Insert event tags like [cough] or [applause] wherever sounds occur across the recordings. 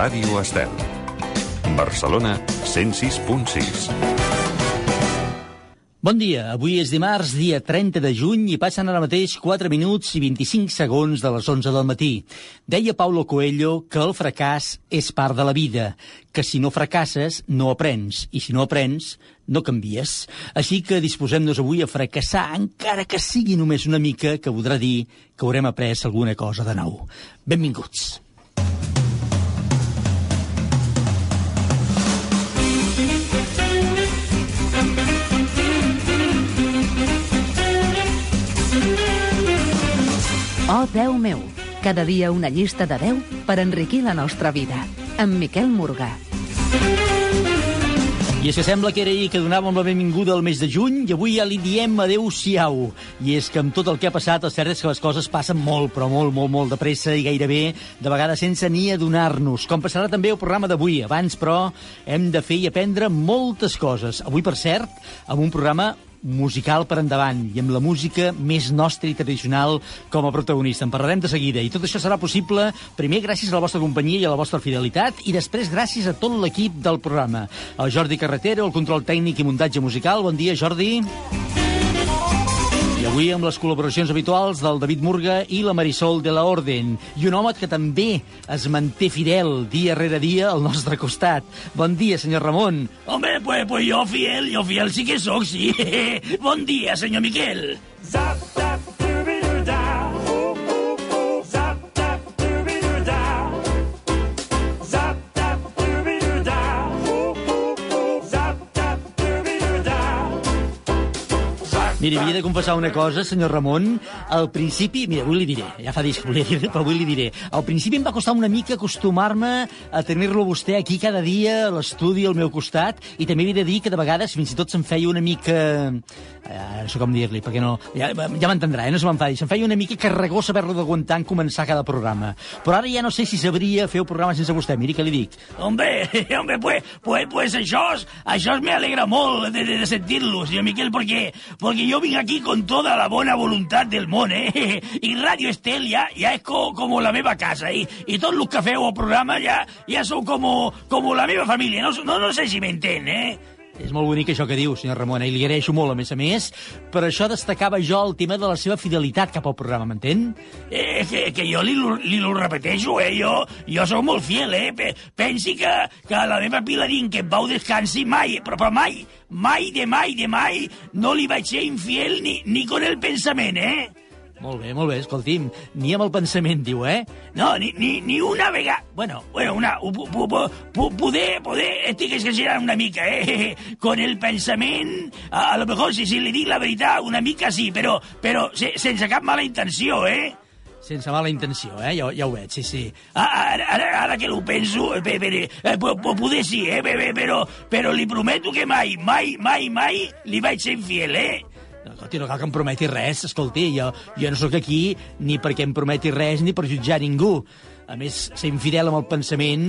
Ràdio Estel. Barcelona 106.6. Bon dia, avui és dimarts, dia 30 de juny, i passen ara mateix 4 minuts i 25 segons de les 11 del matí. Deia Paulo Coelho que el fracàs és part de la vida, que si no fracasses, no aprens, i si no aprens, no canvies. Així que disposem-nos avui a fracassar, encara que sigui només una mica, que voldrà dir que haurem après alguna cosa de nou. Benvinguts. Oh, Déu meu, cada dia una llista de 10 per enriquir la nostra vida. Amb Miquel Morgà. I és que sembla que era ahir que donàvem la benvinguda al mes de juny i avui ja li diem adeu-siau. I és que amb tot el que ha passat, el cert és que les coses passen molt, però molt, molt, molt de pressa i gairebé de vegades sense ni adonar-nos. Com passarà també el programa d'avui. Abans, però, hem de fer i aprendre moltes coses. Avui, per cert, amb un programa musical per endavant i amb la música més nostra i tradicional com a protagonista. En parlarem de seguida i tot això serà possible primer gràcies a la vostra companyia i a la vostra fidelitat i després gràcies a tot l'equip del programa. El Jordi Carretero, el control tècnic i muntatge musical. Bon dia, Jordi. I avui amb les col·laboracions habituals del David Murga i la Marisol de la Orden. I un home que també es manté fidel dia rere dia al nostre costat. Bon dia, senyor Ramon. Hombre, pues, pues yo fiel, yo fiel sí que soc, sí. [laughs] bon dia, senyor Miquel. Zap, zap, Mira, havia de confessar una cosa, senyor Ramon. Al principi, mira, avui li diré, ja fa dies [laughs] que volia dir però avui li diré. Al principi em va costar una mica acostumar-me a tenir-lo vostè aquí cada dia, a l'estudi al meu costat, i també havia de dir que de vegades fins i tot se'm feia una mica... Eh, no sé com dir-li, perquè no... Ja, ja m'entendrà, eh? no se m'enfadi. Se'm feia una mica carregós haver-lo d'aguantar en començar cada programa. Però ara ja no sé si sabria fer el programa sense vostè. Miri què li dic. Hombre, [laughs] hombre, pues, pues, pues això, això es me alegra molt de, de, de sentir-lo, senyor Miquel, porque, porque yo vine aquí con toda la bona voluntat del món, eh? [laughs] I Radio Estel ja, ja és co, com la meva casa, i, i tot el que feu al programa ja, ja sou com, com la meva família, no, no, no sé si m'entén, eh? És molt bonic això que diu, senyor Ramon, eh? i li agraeixo molt, a més a més. Per això destacava jo el tema de la seva fidelitat cap al programa, m'entén? Eh, que, que jo li, li lo repeteixo, eh? Jo, jo sóc molt fiel, eh? Pe- Pensi que, que la meva Pilarín, que en pau descansi mai, però, però mai, mai de mai de mai, no li vaig ser infiel ni, ni con el pensament, eh? Molt bé, molt bé, escolti'm, ni amb el pensament, diu, eh? No, ni, ni, ni una vegada... Bueno, bueno, una... pu- pu- pu- pu- Poder, poder, estic exagerant una mica, eh? [laughs] Con el pensament, a, a lo mejor, si, si li dic la veritat, una mica sí, però, però se, sense cap mala intenció, eh? Sense mala intenció, eh? Ja, ja ho veig, sí, sí. Ah, Ara, ara, ara que ho penso, eh, pe- pe- eh, po- poder sí, eh, pe- pe- però, però li prometo que mai, mai, mai, mai li vaig ser infiel, eh? Escolti, no cal que em prometi res, escolti, jo, jo no sóc aquí ni perquè em prometi res ni per jutjar ningú. A més, ser infidel amb el pensament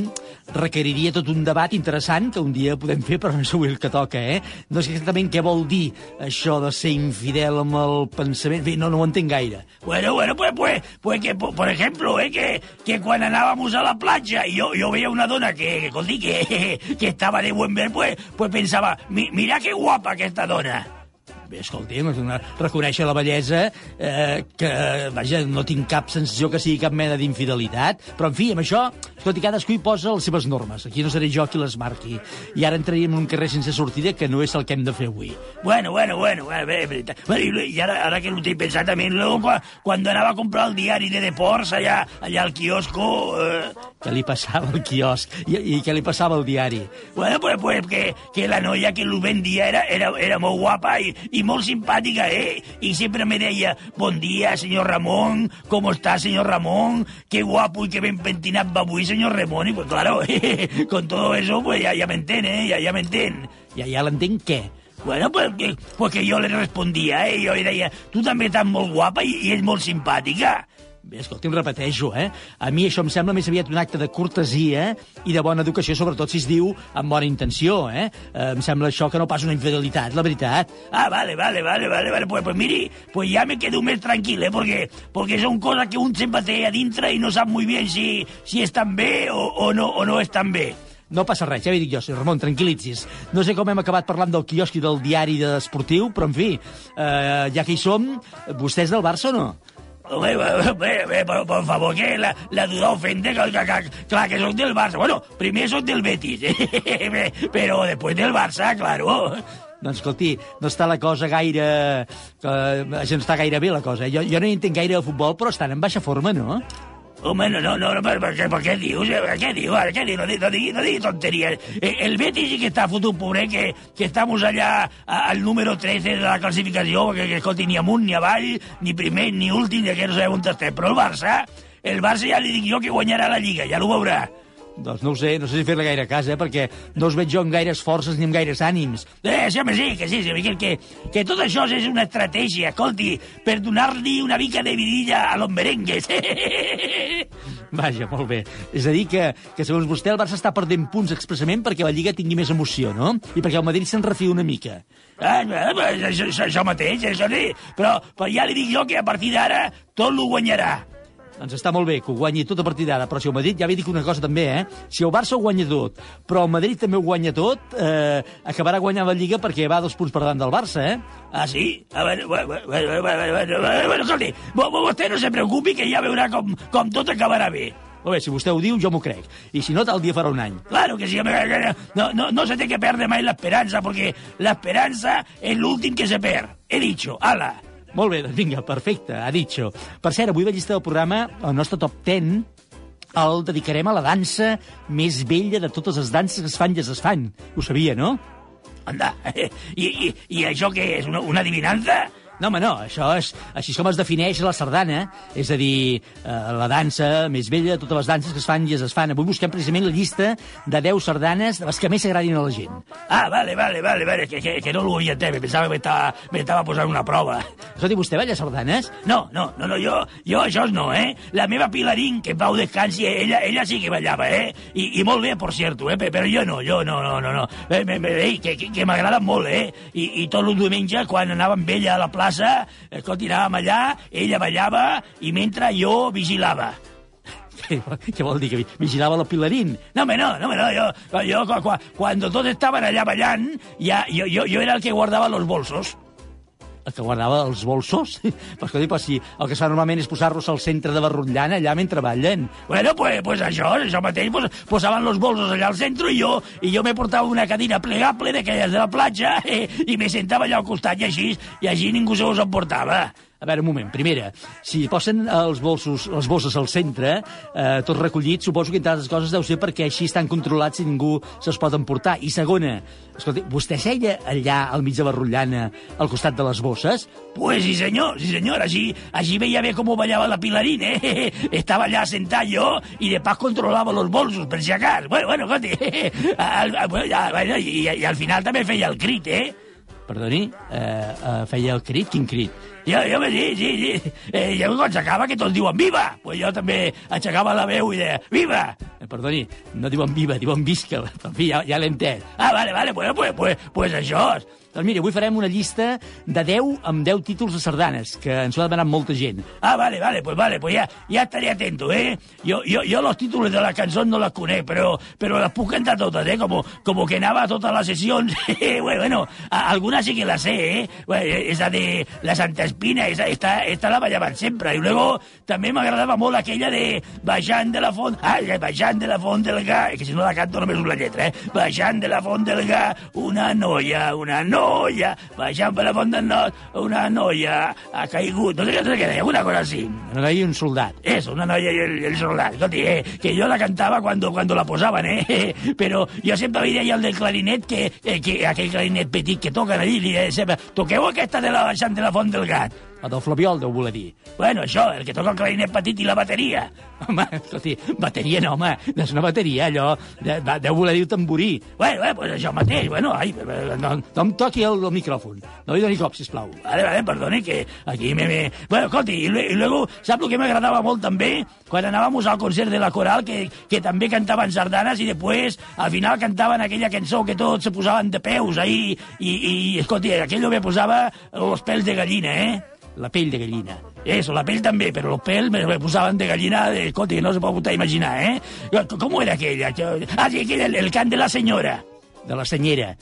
requeriria tot un debat interessant que un dia podem fer, però no és avui el que toca, eh? No sé exactament què vol dir això de ser infidel amb el pensament. Bé, no, no ho entenc gaire. Bueno, bueno, pues, pues, pues que, po- por ejemplo, eh, que, que cuando andábamos a la playa y yo, yo veía una dona que, que, que, [laughs] que estaba de buen ver, pues, pues pensaba, "Mi- mira qué guapa que esta dona. Bé, escolti'm, és una, reconèixer la bellesa, eh, que, vaja, no tinc cap sensació que sigui cap mena d'infidelitat, però, en fi, amb això, escolti, cadascú hi posa les seves normes. Aquí no seré jo qui les marqui. I ara entraríem en un carrer sense sortida, que no és el que hem de fer avui. Bueno, bueno, bueno, bueno, bé, veritat. Bueno, y, y ahora, ahora que lo estoy pensando también, luego cua- cuando andaba a comprar el diario de deportes allá, allá al kiosco, eh, Què li passava al quiosc? I, i què li passava al diari? bueno, pues, pues que, que la noia que lo vendía era, era, era molt guapa y, y molt simpàtica, eh? Y siempre me decía, bon dia, señor Ramón, ¿cómo está, señor Ramón? Qué guapo y qué ben pentinat va avui, señor Ramón. Y pues claro, [laughs] con todo eso, pues ya, ya me enten, eh? Ya, ya me enten. Ja, ja l'entenc què? Bueno, pues que, pues que jo le respondia, eh? Jo li deia, tu també estàs molt guapa i, i ets molt simpàtica. Bé, em repeteixo, eh? A mi això em sembla més aviat un acte de cortesia i de bona educació, sobretot si es diu amb bona intenció, eh? eh em sembla això que no pas una infidelitat, la veritat. Ah, vale, vale, vale, vale, vale. Pues, pues mire, pues ya me quedo más tranquilo, ¿eh? Porque, porque son cosas que un sempre té a dintre i no sap muy bien si, si estan bé o, o, no, o no estan bé. No passa res, ja ho dic jo, senyor Ramon, tranquil·litzis. No sé com hem acabat parlant del quiosc i del diari esportiu, però, en fi, eh, ja que hi som, vostè és del Barça o no? Bé, bé, bé, por, por favor, que la, la duda ofende, que, que, que, clar, que soc del Barça. Bueno, primer soc del Betis, [laughs] eh? però després del Barça, claro. Doncs escolti, no està la cosa gaire... Eh, això no està gaire bé, la cosa. Jo, jo no hi entenc gaire de futbol, però estan en baixa forma, no? Home, no, no, no, per, per, per què dius? Eh, Què diu? Ara, què diu? No, no, digui, no digui tonteries. Eh, El Betis sí que està fotut, pobre, que, que estamos allà al número 13 de la classificació, que, que escolti, ni amunt ni avall, ni primer ni últim, ja que no sabem on estem. Però el Barça, el Barça ja li dic jo que guanyarà la Lliga, ja ho veurà. Doncs no ho sé, no sé si fer-li gaire cas, eh? perquè no us veig jo amb gaires forces ni amb gaires ànims. Eh, sí, home, sí, que sí, sí, Miquel, que, que tot això és una estratègia, escolti, per donar-li una mica de vidilla a los merengues. [laughs] Vaja, molt bé. És a dir, que, que segons vostè el Barça està perdent punts expressament perquè la Lliga tingui més emoció, no? I perquè el Madrid se'n refia una mica. Ah, això, això, mateix, això sí. Però, però ja li dic jo que a partir d'ara tot lo guanyarà. Doncs està molt bé que ho guanyi tot a partir d'ara, però si el Madrid, ja vi dic una cosa també, eh? Si el Barça ho guanya tot, però el Madrid també ho guanya tot, eh, acabarà guanyant la Lliga perquè va dos punts per davant del Barça, eh? Ah, sí? A veure, bueno, bueno, bueno, bueno, bueno, bueno, escolti, vo- vo- vostè no se preocupi que ja veurà com, com tot acabarà bé. Molt bé, si vostè ho diu, jo m'ho crec. I si no, tal dia farà un any. Claro que sí, no, no, no se té que perdre mai l'esperança, perquè l'esperança és l'últim que se perd. He dicho, ala. Molt bé, doncs vinga, perfecte, ha dicho. Per cert, avui la llista del programa, el nostre top 10, el dedicarem a la dansa més vella de totes les danses que es fan i es desfan. Ho sabia, no? Anda, [laughs] i, i, i això què és, una, una adivinança? No, home, no, això és així com es defineix la sardana, és a dir, eh, la dansa més vella totes les danses que es fan i es desfan. Avui busquem precisament la llista de 10 sardanes de les que més agradin a la gent. Ah, vale, vale, vale, vale, que, que, que no lo havia entès, pensava que m'estava posant una prova. Escolti, vostè balla sardanes? No, no, no, no, jo, jo això no, eh? La meva Pilarín, que en pau descansi, ella, ella sí que ballava, eh? I, i molt bé, per cierto, eh? Pe- Però jo no, jo no, no, no, no. Eh, me, ei, que, que, que m'agrada molt, eh? I, I tot el diumenge, quan anàvem amb ella a la plaça, escolti, anàvem allà, ella ballava i mentre jo vigilava. [laughs] Què, vol dir, que vi- vigilava la Pilarín? No, home, no, no, no, jo, jo quan, quan, tots estaven allà ballant, ja, jo, jo, jo era el que guardava los bolsos. Que guardava els bolsos? [laughs] Escolti, però si el que es fa normalment és posar-los al centre de Barrotllana, allà mentre ballen. Bueno, pues, pues això, això mateix, pues, posaven los bolsos allà al centre i jo, i jo me portava una cadira plegable d'aquelles de la platja [laughs] eh, i me sentava allà al costat i així, i així ningú se us emportava. A veure, un moment. Primera, si posen els bolsos, les bosses al centre, eh, tot recollit, suposo que entre altres coses deu ser perquè així estan controlats i ningú se'ls pot emportar. I segona, escolti, vostè seia allà al mig de Barrotllana, al costat de les bosses? Pues sí, senyor, sí, senyor, així, així veia bé com ballava la Pilarín, eh? [laughs] Estava allà sentat jo i de pas controlava los bolsos, per si acas. Bueno, bueno, escolti, [laughs] bueno, i, i al final també feia el crit, eh? Perdoni, eh, eh, feia el crit? Quin crit? Jo, jo me sí, sí, sí. Eh, jo quan s'acaba que tots diuen viva. Pues jo també aixecava la veu i deia viva. Eh, perdoni, no diuen viva, diuen visca. [laughs] En fi, ja, ja l'he entès. Ah, vale, vale, pues, pues, pues, pues això. Doncs mira, avui farem una llista de 10 amb 10 títols de sardanes, que ens ho ha demanat molta gent. Ah, vale, vale, pues vale, pues ya, ya estaré atento, ¿eh? Yo, yo, yo los títulos de la canción no las conec, pero, pero las puc cantar totes, ¿eh? Como, como que anava [laughs] a totes les sessions. bueno, algunas sí que las sé, ¿eh? Bueno, esa de la Santa Espina, esa, esta, esta la ballaban sempre. I luego també m'agradava molt aquella de Baixant de la font... Ah, Baixant de la font del Gà... Que si no la canto només una lletra, eh? Baixant de la font del Gà, una noia, una noia, baixant per la font del Nord, una noia ha caigut. No sé què, no sé què deia, una cosa així. No hi un soldat. Eso, una noia i el, el soldat. Escolti, eh, que yo la cantaba cuando, cuando la posaban, ¿eh? [laughs] Pero yo sempre veia allà el del clarinet, que, eh, que aquell clarinet petit que toquen allí, li deia sempre, toqueu aquesta de la baixant de la font del gat. Del Flabiol, deu voler dir. Bueno, això, el que toca el clarinet petit i la bateria. [laughs] Home, escolti, bateria no, home, és una bateria, allò, de, de, deu voler dir tamborí. Bueno, bueno, pues això mateix, bueno, ai, No, no em toqui el, el micròfon, no li doni cop, sisplau. Vale, vale, perdone, que aquí me... me... Bueno, escolti, lue- y luego, ¿sabe lo que me agradaba molt també? Quan anàvamos al concert de la coral, que, que també cantaven sardanes i després, al final, cantaven aquella cançó que tots se posaven de peus ahí i, i escolti, aquello me posava los pèls de gallina, eh? La pell de gallina. Eso, la pell també, però los pèls me, me posaven de gallina, de, escolti, no se pot imaginar, eh? Com era aquella? Ah, sí, aquella, el, el cant de la senyora. De la senyera.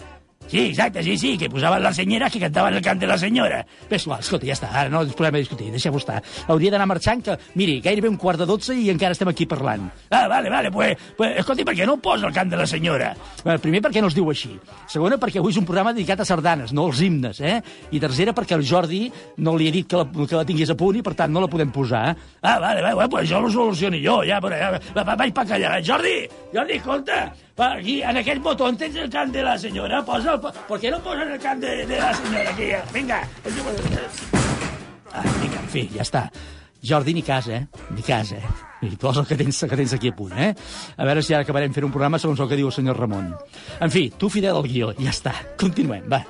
Sí, exacte, sí, sí, que posaven les senyeres que cantaven el cant de la senyora. Ves, igual, escolta, ja està, ara no ens podem discutir, deixem-ho estar. Hauria d'anar marxant, que, miri, gairebé un quart de dotze i encara estem aquí parlant. Ah, vale, vale, pues, pues escolti, per què no posa el cant de la senyora? Bé, primer, perquè no es diu així. Segona, perquè avui és un programa dedicat a sardanes, no als himnes, eh? I tercera, perquè el Jordi no li he dit que la, que la tingués a punt i, per tant, no la podem posar. Ah, vale, vale, bueno, pues jo lo soluciono jo, ja, però ja, va, va, vaig pa callar. Jordi, Jordi, escolta, aquí, en aquell botó, tens el cant de la senyora? Posa ¿Por qué no posen el cant de, de la senyora aquí? Vinga. Ah, vinga, en fi, ja està. Jordi, ni cas, eh? Ni cas, eh? I posa el que tens, que tens aquí a punt, eh? A veure si ara acabarem fent un programa segons el que diu el senyor Ramon. En fi, tu fidel al guió, ja està. Continuem, va.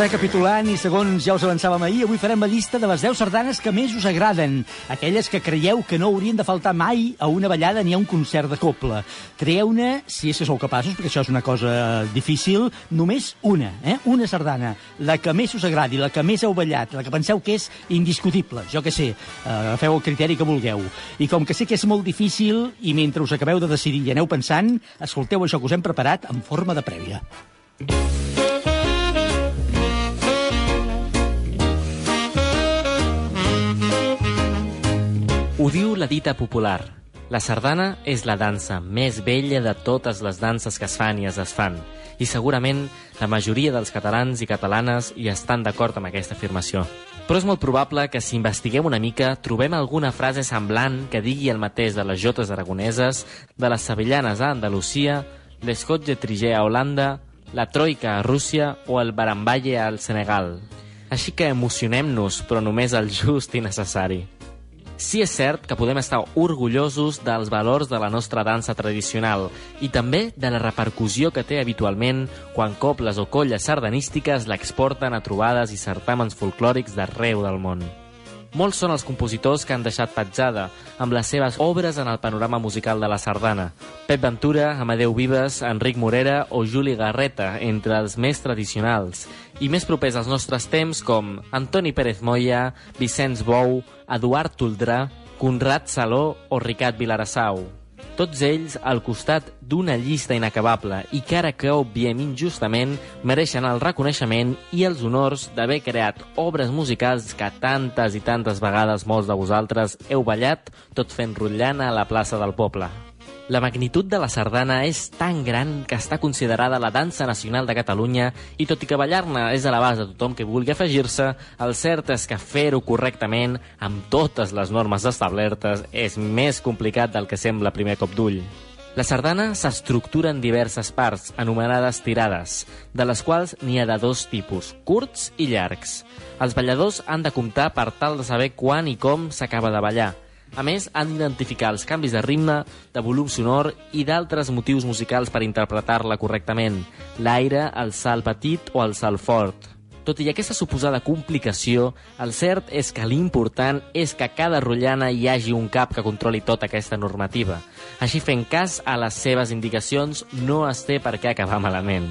Recapitulant, i segons ja us avançàvem ahir, avui farem la llista de les 10 sardanes que més us agraden, aquelles que creieu que no haurien de faltar mai a una ballada ni a un concert de coble. Trieu-ne, si és que sou capaços, perquè això és una cosa difícil, només una, eh? una sardana, la que més us agradi, la que més heu ballat, la que penseu que és indiscutible, jo que sé, eh, agafeu el criteri que vulgueu. I com que sé que és molt difícil, i mentre us acabeu de decidir i aneu pensant, escolteu això que us hem preparat en forma de prèvia. Ho diu la dita popular. La sardana és la dansa més vella de totes les danses que es fan i es desfan. I segurament la majoria dels catalans i catalanes hi estan d'acord amb aquesta afirmació. Però és molt probable que si investiguem una mica trobem alguna frase semblant que digui el mateix de les jotes aragoneses, de les sevillanes a Andalusia, l'escotge trigé a Holanda, la troika a Rússia o el baramballe al Senegal. Així que emocionem-nos, però només el just i necessari. Sí és cert que podem estar orgullosos dels valors de la nostra dansa tradicional i també de la repercussió que té habitualment quan cobles o colles sardanístiques l'exporten a trobades i certàmens folclòrics d'arreu del món. Molts són els compositors que han deixat petjada amb les seves obres en el panorama musical de la sardana. Pep Ventura, Amadeu Vives, Enric Morera o Juli Garreta, entre els més tradicionals. I més propers als nostres temps com Antoni Pérez Moya, Vicenç Bou, Eduard Toldrà, Conrad Saló o Ricard Vilarassau. Tots ells al costat d'una llista inacabable i que ara que obviem injustament mereixen el reconeixement i els honors d'haver creat obres musicals que tantes i tantes vegades molts de vosaltres heu ballat tot fent rotllana a la plaça del poble. La magnitud de la sardana és tan gran que està considerada la dansa nacional de Catalunya i tot i que ballar-ne és a l'abast de tothom que vulgui afegir-se, el cert és que fer-ho correctament, amb totes les normes establertes, és més complicat del que sembla a primer cop d'ull. La sardana s'estructura en diverses parts, anomenades tirades, de les quals n'hi ha de dos tipus, curts i llargs. Els balladors han de comptar per tal de saber quan i com s'acaba de ballar, a més, han d'identificar els canvis de ritme, de volum sonor i d'altres motius musicals per interpretar-la correctament, l'aire, el salt petit o el salt fort. Tot i aquesta suposada complicació, el cert és que l'important és que a cada rotllana hi hagi un cap que controli tota aquesta normativa. Així, fent cas a les seves indicacions, no es té per què acabar malament.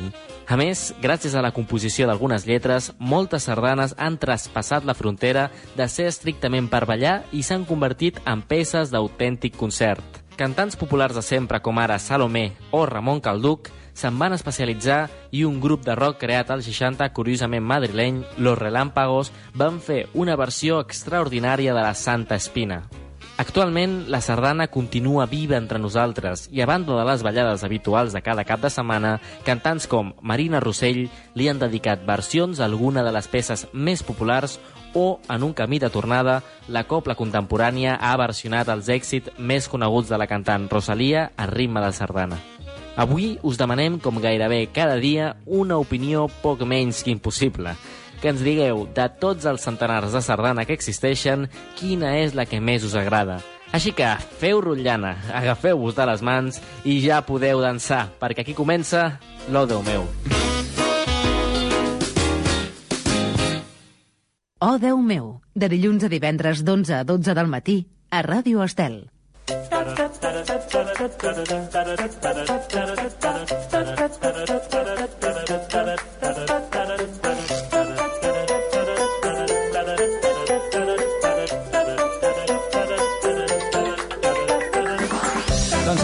A més, gràcies a la composició d'algunes lletres, moltes sardanes han traspassat la frontera de ser estrictament per ballar i s'han convertit en peces d'autèntic concert. Cantants populars de sempre com ara Salomé o Ramon Calduc se'n van especialitzar i un grup de rock creat als 60, curiosament madrileny, Los Relámpagos, van fer una versió extraordinària de la Santa Espina. Actualment, la sardana continua viva entre nosaltres i a banda de les ballades habituals de cada cap de setmana, cantants com Marina Rossell li han dedicat versions a alguna de les peces més populars o, en un camí de tornada, la copla contemporània ha versionat els èxits més coneguts de la cantant Rosalia a ritme de sardana. Avui us demanem, com gairebé cada dia, una opinió poc menys que impossible. Que ens digueu, de tots els centenars de sardana que existeixen, quina és la que més us agrada. Així que feu rotllana, agafeu-vos de les mans i ja podeu dansar, perquè aquí comença l'O Déu meu. Oh, Déu meu, de dilluns a divendres d'11 a 12 del matí, a Ràdio Estel.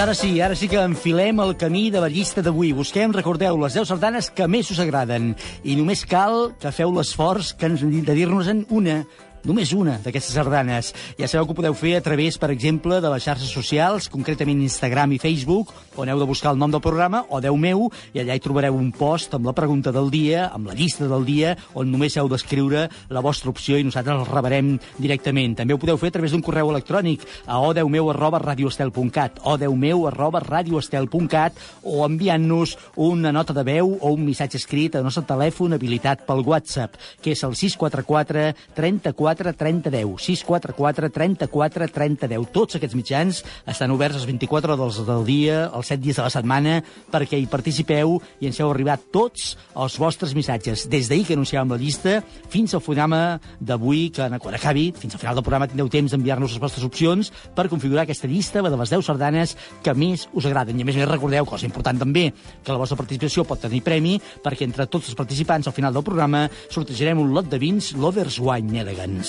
Ara sí, ara sí que enfilem el camí de la llista d'avui. Busquem, recordeu, les 10 sardanes que més us agraden. I només cal que feu l'esforç que ens de dir-nos-en una només una d'aquestes sardanes. Ja sabeu que ho podeu fer a través, per exemple, de les xarxes socials, concretament Instagram i Facebook, on heu de buscar el nom del programa, o Déu meu, i allà hi trobareu un post amb la pregunta del dia, amb la llista del dia, on només heu d'escriure la vostra opció i nosaltres el rebarem directament. També ho podeu fer a través d'un correu electrònic a odeumeu arroba radioestel.cat odeumeu arroba radioestel.cat o enviant-nos una nota de veu o un missatge escrit al nostre telèfon habilitat pel WhatsApp, que és el 644 34 30 10. 644 34 30 10. Tots aquests mitjans estan oberts les 24 hores del dia, els 7 dies de la setmana, perquè hi participeu i ens heu arribat tots els vostres missatges. Des d'ahir que anunciàvem la llista fins al programa d'avui, que quan acabi, fins al final del programa tindreu temps d'enviar-nos les vostres opcions per configurar aquesta llista de les 10 sardanes que més us agraden. I a més a més recordeu, cosa important també, que la vostra participació pot tenir premi, perquè entre tots els participants al final del programa sortejarem un lot de vins Lovers Wine Elegance.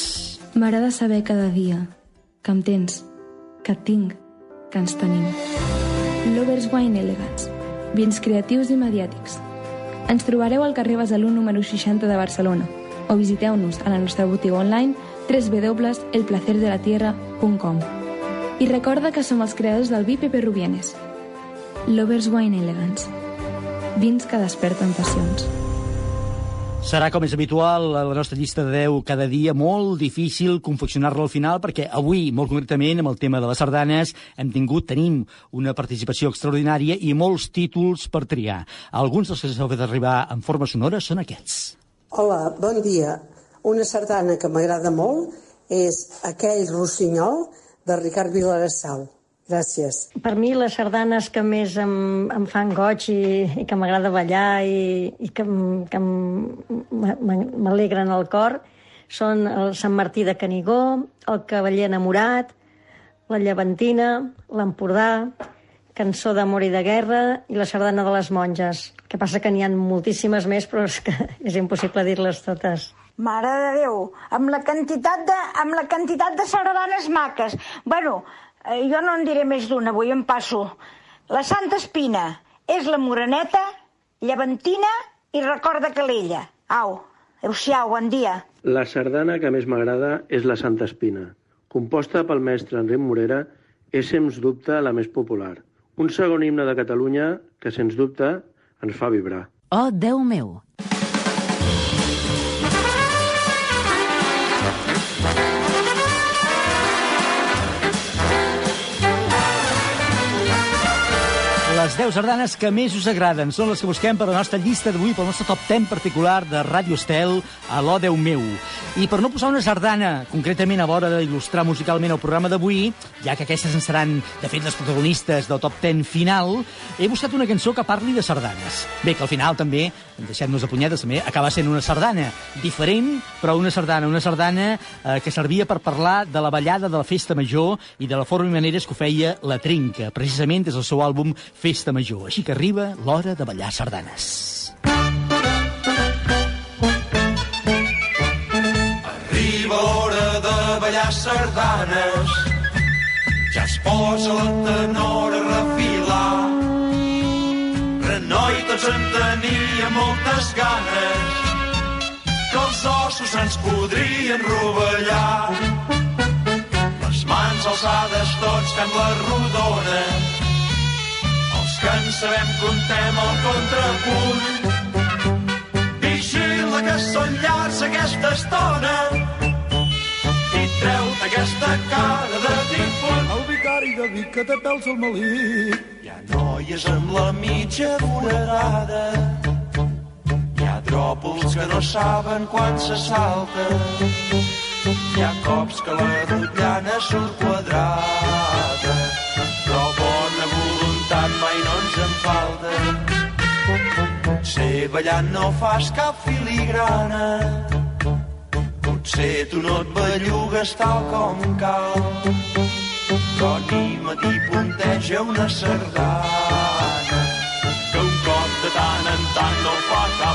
M'agrada saber cada dia que em tens, que et tinc, que ens tenim. Lovers Wine Elegance. Vins creatius i mediàtics. Ens trobareu al carrer Besalú número 60 de Barcelona o visiteu-nos a la nostra botiga online www.elplacerdelatierra.com I recorda que som els creadors del vi Pepe Rubienes. Lovers Wine Elegance. Vins que desperten passions. Serà, com és habitual, a la nostra llista de 10 cada dia molt difícil confeccionar-la al final, perquè avui, molt concretament, amb el tema de les sardanes, hem tingut, tenim una participació extraordinària i molts títols per triar. Alguns dels que s'heu fet arribar en forma sonora són aquests. Hola, bon dia. Una sardana que m'agrada molt és Aquell rossinyol de Ricard Vilarassau. Gràcies. Per mi les sardanes que més em, em fan goig i, i que m'agrada ballar i, i que, que m'alegren el cor són el Sant Martí de Canigó, el Cavaller enamorat, la Llevantina, l'Empordà, Cançó d'amor i de guerra i la sardana de les monges. El que passa que n'hi ha moltíssimes més, però és que [laughs] és impossible dir-les totes. Mare de Déu, amb la quantitat de, amb la quantitat de sardanes maques. Bueno, eh, jo no en diré més d'una, avui em passo. La Santa Espina és la Moreneta, Llevantina i Recorda Calella. Au, adéu-siau, bon dia. La sardana que més m'agrada és la Santa Espina. Composta pel mestre Enric Morera, és sens dubte la més popular. Un segon himne de Catalunya que, sens dubte, ens fa vibrar. Oh, Déu meu, Les 10 sardanes que més us agraden són les que busquem per la nostra llista d'avui, pel nostre top 10 particular de Ràdio Estel, a l'O Déu meu. I per no posar una sardana, concretament a l'hora d'il·lustrar musicalment el programa d'avui, ja que aquestes en seran, de fet, les protagonistes del top 10 final, he buscat una cançó que parli de sardanes. Bé, que al final també, deixem-nos de punyetes, també acaba sent una sardana. Diferent, però una sardana. Una sardana eh, que servia per parlar de la ballada de la Festa Major i de la forma i maneres que ho feia la Trinca, precisament des del seu àlbum Festa Major. Així que arriba l'hora de ballar sardanes. Arriba l'hora de ballar sardanes, ja es posa la tenora a refilar. Renoi, tots en teníem moltes ganes, que els ossos ens podrien rovellar. Les mans alçades tots fem la rodona. Els que en sabem contem el contrapunt. Vigila que són llars aquesta estona i treu-te aquesta cara de difunt. El vicari de Vic que té pèls al malic. Hi ha noies amb la mitja foradada. Dròpols que no saben quan se salta. Hi ha cops que la rotllana surt quadrada. Però bona voluntat mai no ens en falta. Potser ballant no fas cap filigrana. Potser tu no et bellugues tal com cal. Però anima't i punteja una sardana.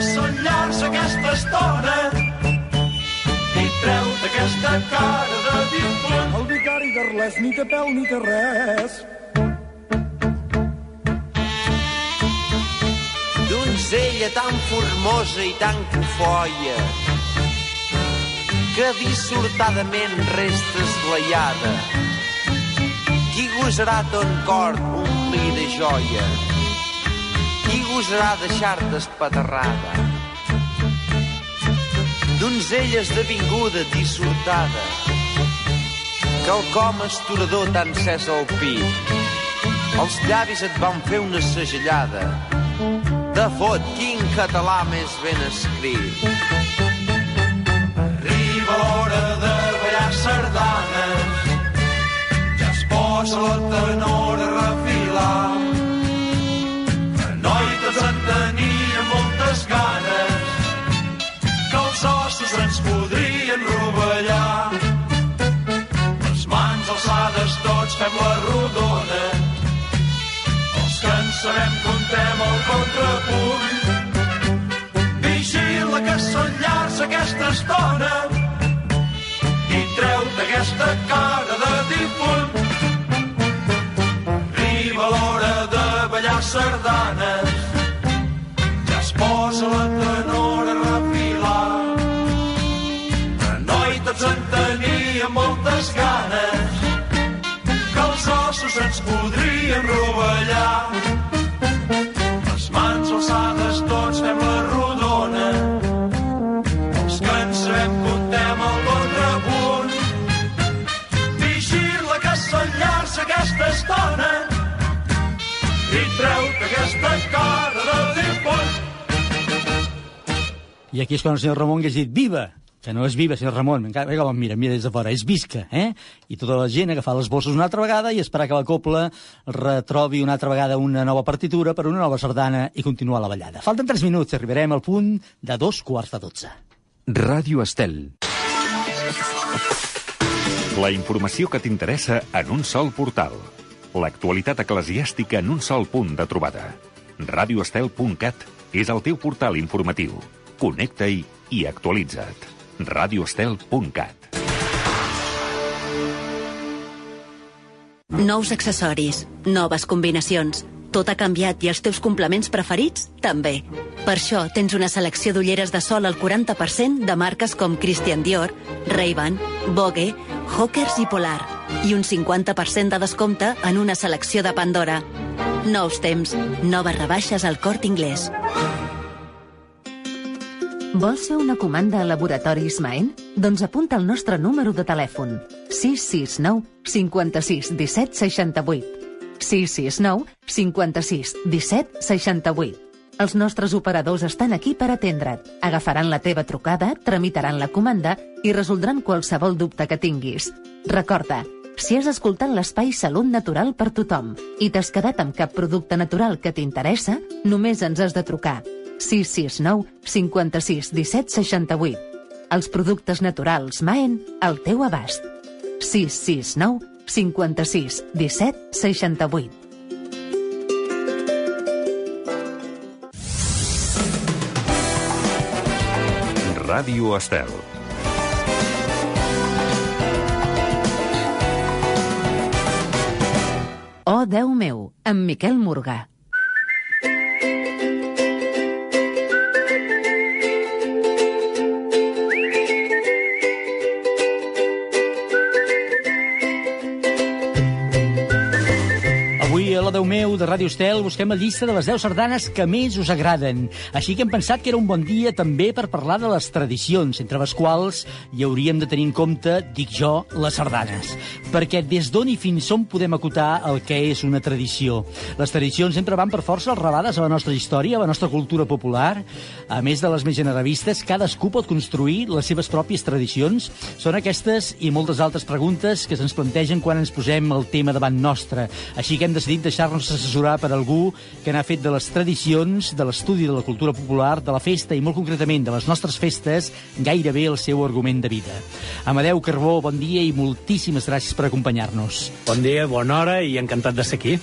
Són llars aquesta estona i treu-te aquesta cara de difunt. El vicari d'Arles ni té pèl ni té res. donzella tan formosa i tan cofoia que dissortadament resta esglaiada. Qui gosarà ton cor omplir de joia? Qui gosarà deixar-te espaterrada? Donzella esdevinguda, dissortada, que el com estorador t'ha encès al pit. Els llavis et van fer una segellada. De fot, quin català més ben escrit. Arriba l'hora de ballar sardanes, ja es posa la tenora a refilar. Que noi tots en tenia moltes ganes, que els ossos ens podrien rovellar. Les mans alçades tots fem la rodona, els que en sabem contem el contrapunt. Vigila que són llars aquesta estona i treu-te aquesta cara de difunt. L'hora de ballar sardanes, ja es posa la tenora a refilar. Que noi tots en tenia moltes ganes, que els ossos ens podrien rovellar. I aquí és quan el senyor Ramon hagués dit viva, que no és viva, senyor Ramon, encara em mira, mira des de fora, és visca, eh? I tota la gent agafar les bosses una altra vegada i esperar que la copla retrobi una altra vegada una nova partitura per una nova sardana i continuar la ballada. Falten 3 minuts, arribarem al punt de dos quarts de dotze. Ràdio Estel. La informació que t'interessa en un sol portal. L'actualitat eclesiàstica en un sol punt de trobada. radioestel.cat és el teu portal informatiu. Connecta-hi i actualitza't. radioestel.cat Nous accessoris, noves combinacions. Tot ha canviat i els teus complements preferits també. Per això tens una selecció d'ulleres de sol al 40% de marques com Christian Dior, Ray-Ban, Vogue, Hawkers i Polar. I un 50% de descompte en una selecció de Pandora. Nous temps, noves rebaixes al Cort Inglés. Vols fer una comanda a Laboratoris Maen? Doncs apunta el nostre número de telèfon. 669 56 17 68. 669 56 17 68. Els nostres operadors estan aquí per atendre't. Agafaran la teva trucada, tramitaran la comanda i resoldran qualsevol dubte que tinguis. Recorda, si has escoltat l'espai Salut Natural per tothom i t'has quedat amb cap producte natural que t'interessa, només ens has de trucar. 669 56 17 68. Els productes naturals Maen al teu abast. 669 56 17 68. Ràdio Estel. Déu meu, amb Miquel Morgà. La Déu meu de Ràdio Estel busquem la llista de les 10 sardanes que més us agraden. Així que hem pensat que era un bon dia també per parlar de les tradicions, entre les quals hi hauríem de tenir en compte, dic jo, les sardanes. Perquè des d'on i fins on podem acotar el que és una tradició? Les tradicions sempre van per força rabades a la nostra història, a la nostra cultura popular. A més de les més generalistes, cadascú pot construir les seves pròpies tradicions. Són aquestes i moltes altres preguntes que se'ns plantegen quan ens posem el tema davant nostre. Així que hem decidit deixar-nos assessorar per algú que n'ha fet de les tradicions, de l'estudi de la cultura popular, de la festa i molt concretament de les nostres festes, gairebé el seu argument de vida. Amadeu Carbó, bon dia i moltíssimes gràcies per acompanyar-nos. Bon dia, bona hora i encantat de ser aquí.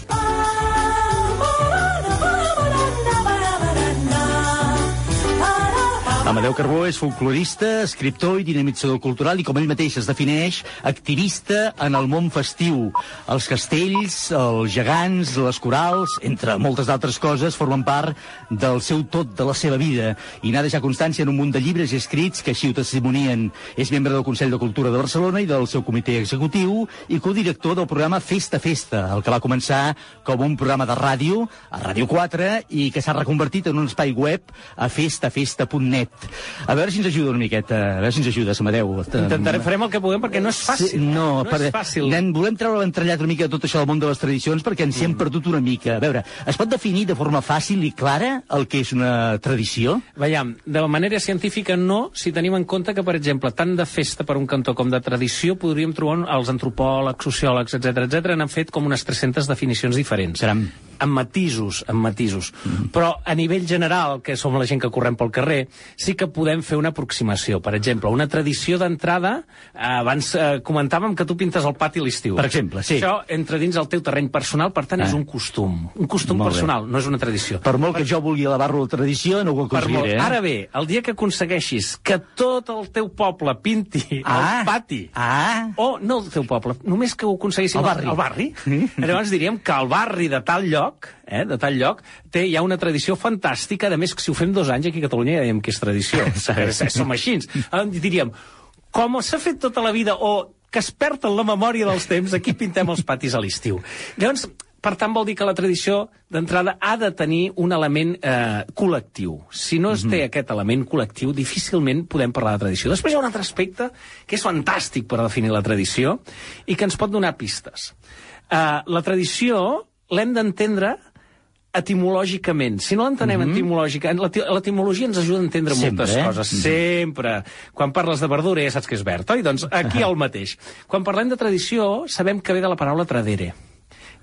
Amadeu Carbó és folclorista, escriptor i dinamitzador cultural i, com ell mateix es defineix, activista en el món festiu. Els castells, els gegants, les corals, entre moltes d'altres coses, formen part del seu tot, de la seva vida, i n'ha deixat constància en un munt de llibres i escrits que així ho testimonien. És membre del Consell de Cultura de Barcelona i del seu comitè executiu i codirector del programa Festa Festa, el que va començar com un programa de ràdio, a Ràdio 4, i que s'ha reconvertit en un espai web a festafesta.net. A veure si ens ajuda una miqueta, a veure si ens ajudes, Amadeu. Intentarem, farem el que puguem perquè no és fàcil. Sí, no, no per, és fàcil. Nen, volem treure l'entrellat una mica de tot això del món de les tradicions perquè ens hi hem perdut una mica. A veure, es pot definir de forma fàcil i clara el que és una tradició? Veiem, de manera científica no, si tenim en compte que, per exemple, tant de festa per un cantó com de tradició podríem trobar els antropòlegs, sociòlegs, etc etc n'han fet com unes 300 definicions diferents. Caram. Amb matisos, amb matisos. Mm. Però a nivell general, que som la gent que correm pel carrer, sí que podem fer una aproximació. Per exemple, una tradició d'entrada, eh, abans eh, comentàvem que tu pintes el pati l'estiu. Per exemple, sí. Això entra dins el teu terreny personal, per tant, Ah. és un costum. Un costum Molt bé. personal, no és una tradició. Per molt que jo vulgui elevar-lo a la tradició, no ho Per aconseguiré. Eh? Ara bé, el dia que aconsegueixis que tot el teu poble pinti Ah. el pati, ah. o no el teu poble, només que ho aconseguissin El barri. el barri llavors diríem que el barri de tal lloc, eh, de tal lloc, té ja una tradició fantàstica, a més que si ho fem dos anys aquí a Catalunya ja dèiem que és tradició, [laughs] Eh, som així. Diríem, com s'ha fet tota la vida, o que es perd en la memòria dels temps, aquí pintem els patis a l'estiu. Llavors, per tant, vol dir que la tradició, d'entrada, ha de tenir un element eh, col·lectiu. Si no es té aquest element col·lectiu, difícilment podem parlar de tradició. Després hi ha un altre aspecte que és fantàstic per definir la tradició i que ens pot donar pistes. Eh, la tradició l'hem d'entendre etimològicament. Si no l'entenem mm -hmm. etimològicament, l'eti- l'etimologia ens ajuda a entendre Sempre, moltes eh? coses. Mhm. Sempre. Quan parles de verdura ja saps que és verd, oi? Doncs aquí el mateix. Quan parlem de tradició, sabem que ve de la paraula tradere,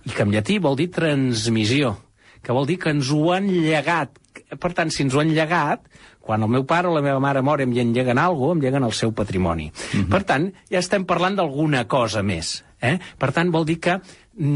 i que en llatí vol dir transmissió, que vol dir que ens ho han llegat. Per tant, si ens ho han llegat, quan el meu pare o la meva mare mor i em lleguen alguna cosa, em lleguen el seu patrimoni. Per tant, ja estem parlant d'alguna cosa més. Eh? Per tant, vol dir que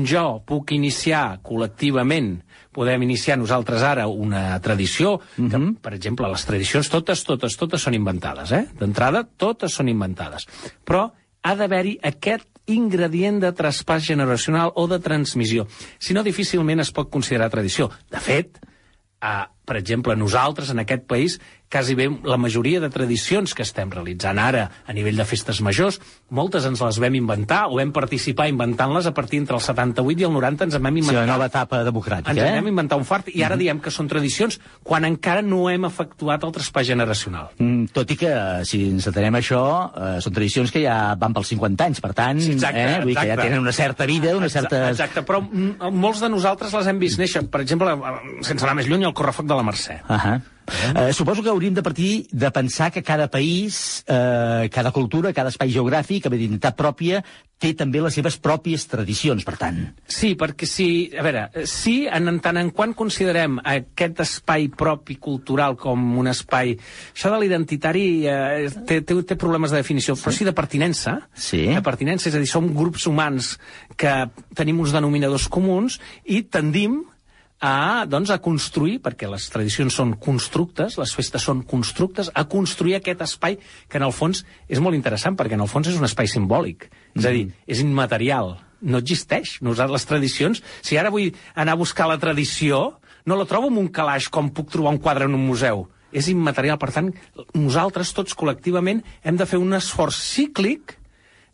jo puc iniciar col·lectivament, podem iniciar nosaltres ara una tradició, que, per exemple, les tradicions totes, totes, totes són inventades, eh? D'entrada, totes són inventades. Però ha d'haver-hi aquest ingredient de traspàs generacional o de transmissió. Si no, difícilment es pot considerar tradició. De fet, eh, per exemple, nosaltres en aquest país quasi bé la majoria de tradicions que estem realitzant ara a nivell de festes majors, moltes ens les vam inventar o vam participar inventant-les a partir entre el 78 i el 90 ens en vam Sí, inventar. la nova etapa democràtica, Ens en eh? vam inventar un fart i ara diem que són tradicions quan encara no hem efectuat el traspàs generacional. Mm, tot i que, si ens atenem a això, eh, són tradicions que ja van pels 50 anys, per tant, Sí, exacte, eh, vull dir que ja exacte. tenen una certa vida, una certa... Exacte, però mm, molts de nosaltres les hem vist néixer. Per exemple, eh, sense anar més lluny, el correfoc de la Mercè. Uh -huh. Eh, suposo que hauríem de partir de pensar que cada país, eh, cada cultura, cada espai geogràfic, amb identitat pròpia, té també les seves pròpies tradicions, per tant. Sí, perquè si... A veure, en, en tant en quant considerem aquest espai propi cultural com un espai... Això de l'identitari eh, té, té, té problemes de definició, però sí de pertinença. Sí. De pertinença, és a dir, som grups humans que tenim uns denominadors comuns i tendim a, doncs, a construir, perquè les tradicions són constructes, les festes són constructes, a construir aquest espai que en el fons és molt interessant, perquè en el fons és un espai simbòlic. És a dir, és immaterial, no existeix. Nosaltres, les tradicions, si ara vull anar a buscar la tradició, no la trobo en un calaix com puc trobar un quadre en un museu. És immaterial, per tant, nosaltres tots col·lectivament hem de fer un esforç cíclic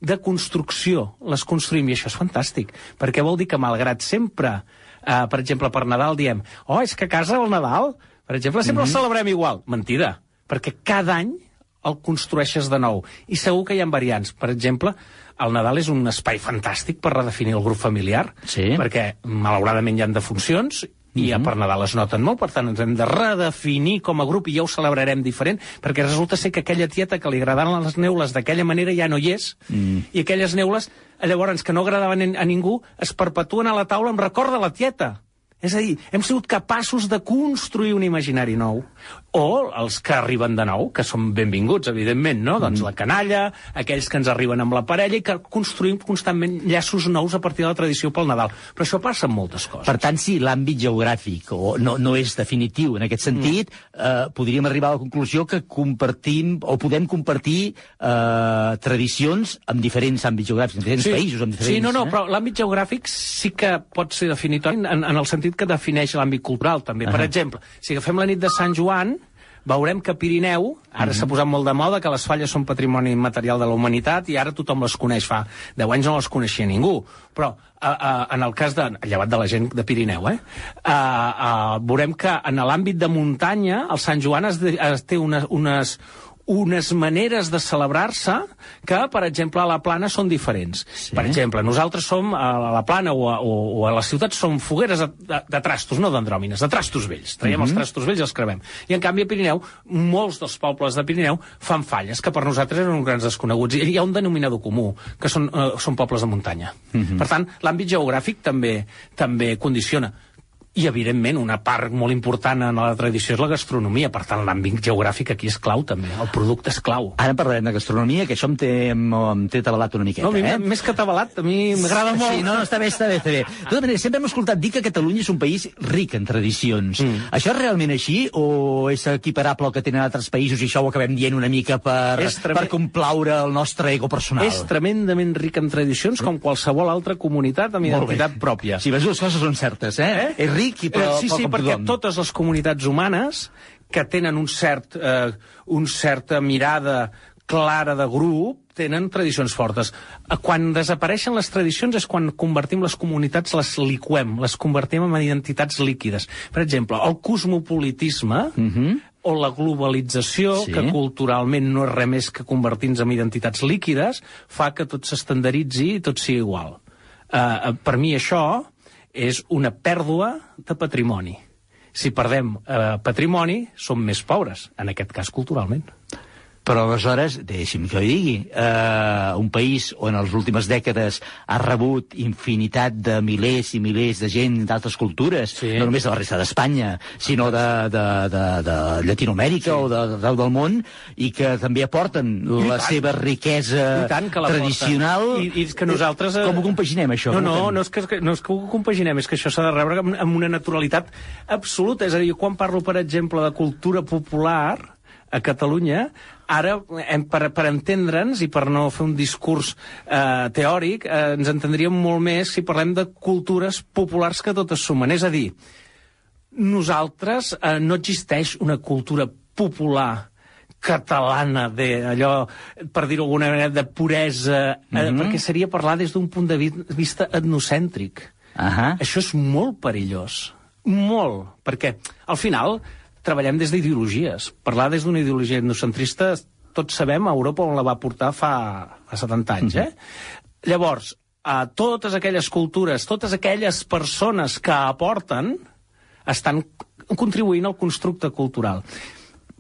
de construcció. Les construïm, i això és fantàstic, perquè vol dir que malgrat sempre Uh, per exemple, per Nadal diem oh, és que a casa el Nadal, per exemple, sempre mm -hmm. el celebrem igual. Mentida, perquè cada any el construeixes de nou. I segur que hi ha variants. Per exemple, el Nadal és un espai fantàstic per redefinir el grup familiar, sí. perquè malauradament hi han defuncions i ja per Nadal es noten molt, per tant ens hem de redefinir com a grup i ja ho celebrarem diferent, perquè resulta ser que aquella tieta que li agradaven les neules d'aquella manera ja no hi és, Mm. i aquelles neules, llavors, que no agradaven a ningú, es perpetuen a la taula amb record de la tieta. És a dir, hem sigut capaços de construir un imaginari nou. O els que arriben de nou, que són benvinguts, evidentment, no? Doncs la canalla, aquells que ens arriben amb la parella i que construïm constantment llaços nous a partir de la tradició pel Nadal. Però això passa amb moltes coses. Per tant, si l'àmbit geogràfic o no, no és definitiu en aquest sentit, mm. eh, podríem arribar a la conclusió que compartim o podem compartir eh, tradicions amb diferents àmbits geogràfics, en diferents països, amb diferents... Sí, no, no, eh? però l'àmbit geogràfic sí que pot ser definitori en, en el sentit que defineix l'àmbit cultural, també. Per Ahà. exemple, si agafem la nit de Sant Joan, veurem que Pirineu, ara Mhm. s'ha posat molt de moda que les falles són patrimoni immaterial de la humanitat i ara tothom les coneix. Fa 10 anys no les coneixia ningú. Però a, a, en el cas de... llevat de la gent de Pirineu, eh? A, a, veurem que en l'àmbit de muntanya el Sant Joan es, de, es té unes, unes, unes maneres de celebrar-se que, per exemple, a la plana són diferents. Sí. Per exemple, nosaltres som a la plana o a, o, o a les ciutats som fogueres de, de, de trastos, no d'andròmines, de trastos vells. Traiem Mhm. els trastos vells i els cremem. I, en canvi, a Pirineu, molts dels pobles de Pirineu fan falles, que per nosaltres eren uns grans desconeguts. I hi ha un denominador comú, que són, eh, són pobles de muntanya. Mhm. Per tant, l'àmbit geogràfic també també condiciona. I, evidentment, una part molt important en la tradició és la gastronomia. Per tant, l'àmbit geogràfic aquí és clau, també. El producte és clau. Ara parlarem de gastronomia, que això em té, em, té tabalat una miqueta, No, mi, eh? més que tabalat, a mi m'agrada molt. Sí, no, no, està bé, està bé, està bé. De tota manera, sempre hem escoltat dir que Catalunya és un país ric en tradicions. Mm. Això és realment així o és equiparable al que tenen altres països i això ho acabem dient una mica per, És treme- per complaure el nostre ego personal? És tremendament ric en tradicions, com qualsevol altra comunitat amb Molt bé. identitat pròpia. Si les dues coses són certes, eh? eh? És ric i però, Eh, sí, sí, com perquè totes les comunitats humanes que tenen un cert, eh, un certa mirada clara de grup tenen tradicions fortes. Eh, Quan desapareixen les tradicions és quan convertim les comunitats, les liquem, les convertim en identitats líquides. Per exemple, el cosmopolitisme o la globalització, sí. que culturalment no és res més que convertir-nos en identitats líquides, fa que tot s'estandaritzi i tot sigui igual. Uh, per mi això és una pèrdua de patrimoni. Si perdem uh, patrimoni, som més pobres, en aquest cas culturalment. Però aleshores, deixi'm que ho digui, eh, un país on en les últimes dècades ha rebut infinitat de milers i milers de gent d'altres cultures, sí. no només de la resta d'Espanya, sinó de, de, de, de Llatinoamèrica sí. o de- d'arreu del món, i que també aporten I la tant. seva riquesa I tant que tradicional. I, I és que nosaltres... eh, Com ho compaginem, això? No, no, no és, que, no és que ho compaginem, és que això s'ha de rebre amb, amb una naturalitat absoluta. És a dir, quan parlo, per exemple, de cultura popular a Catalunya, ara, hem, per, per entendre'ns i per no fer un discurs eh, teòric, eh, ens entendríem molt més si parlem de cultures populars que totes sumen. És a dir, nosaltres eh, no existeix una cultura popular catalana, de allò, per dir-ho d'alguna manera, de puresa, eh, Mhm. perquè seria parlar des d'un punt de vi- vista etnocèntric. Ahà. Això és molt perillós. Molt. Perquè, al final, treballem des d'ideologies. Parlar des d'una ideologia etnocentrista, tots sabem a Europa on la va portar fa, fa 70 anys, eh? Llavors, a totes aquelles cultures, totes aquelles persones que aporten, estan contribuint al constructe cultural.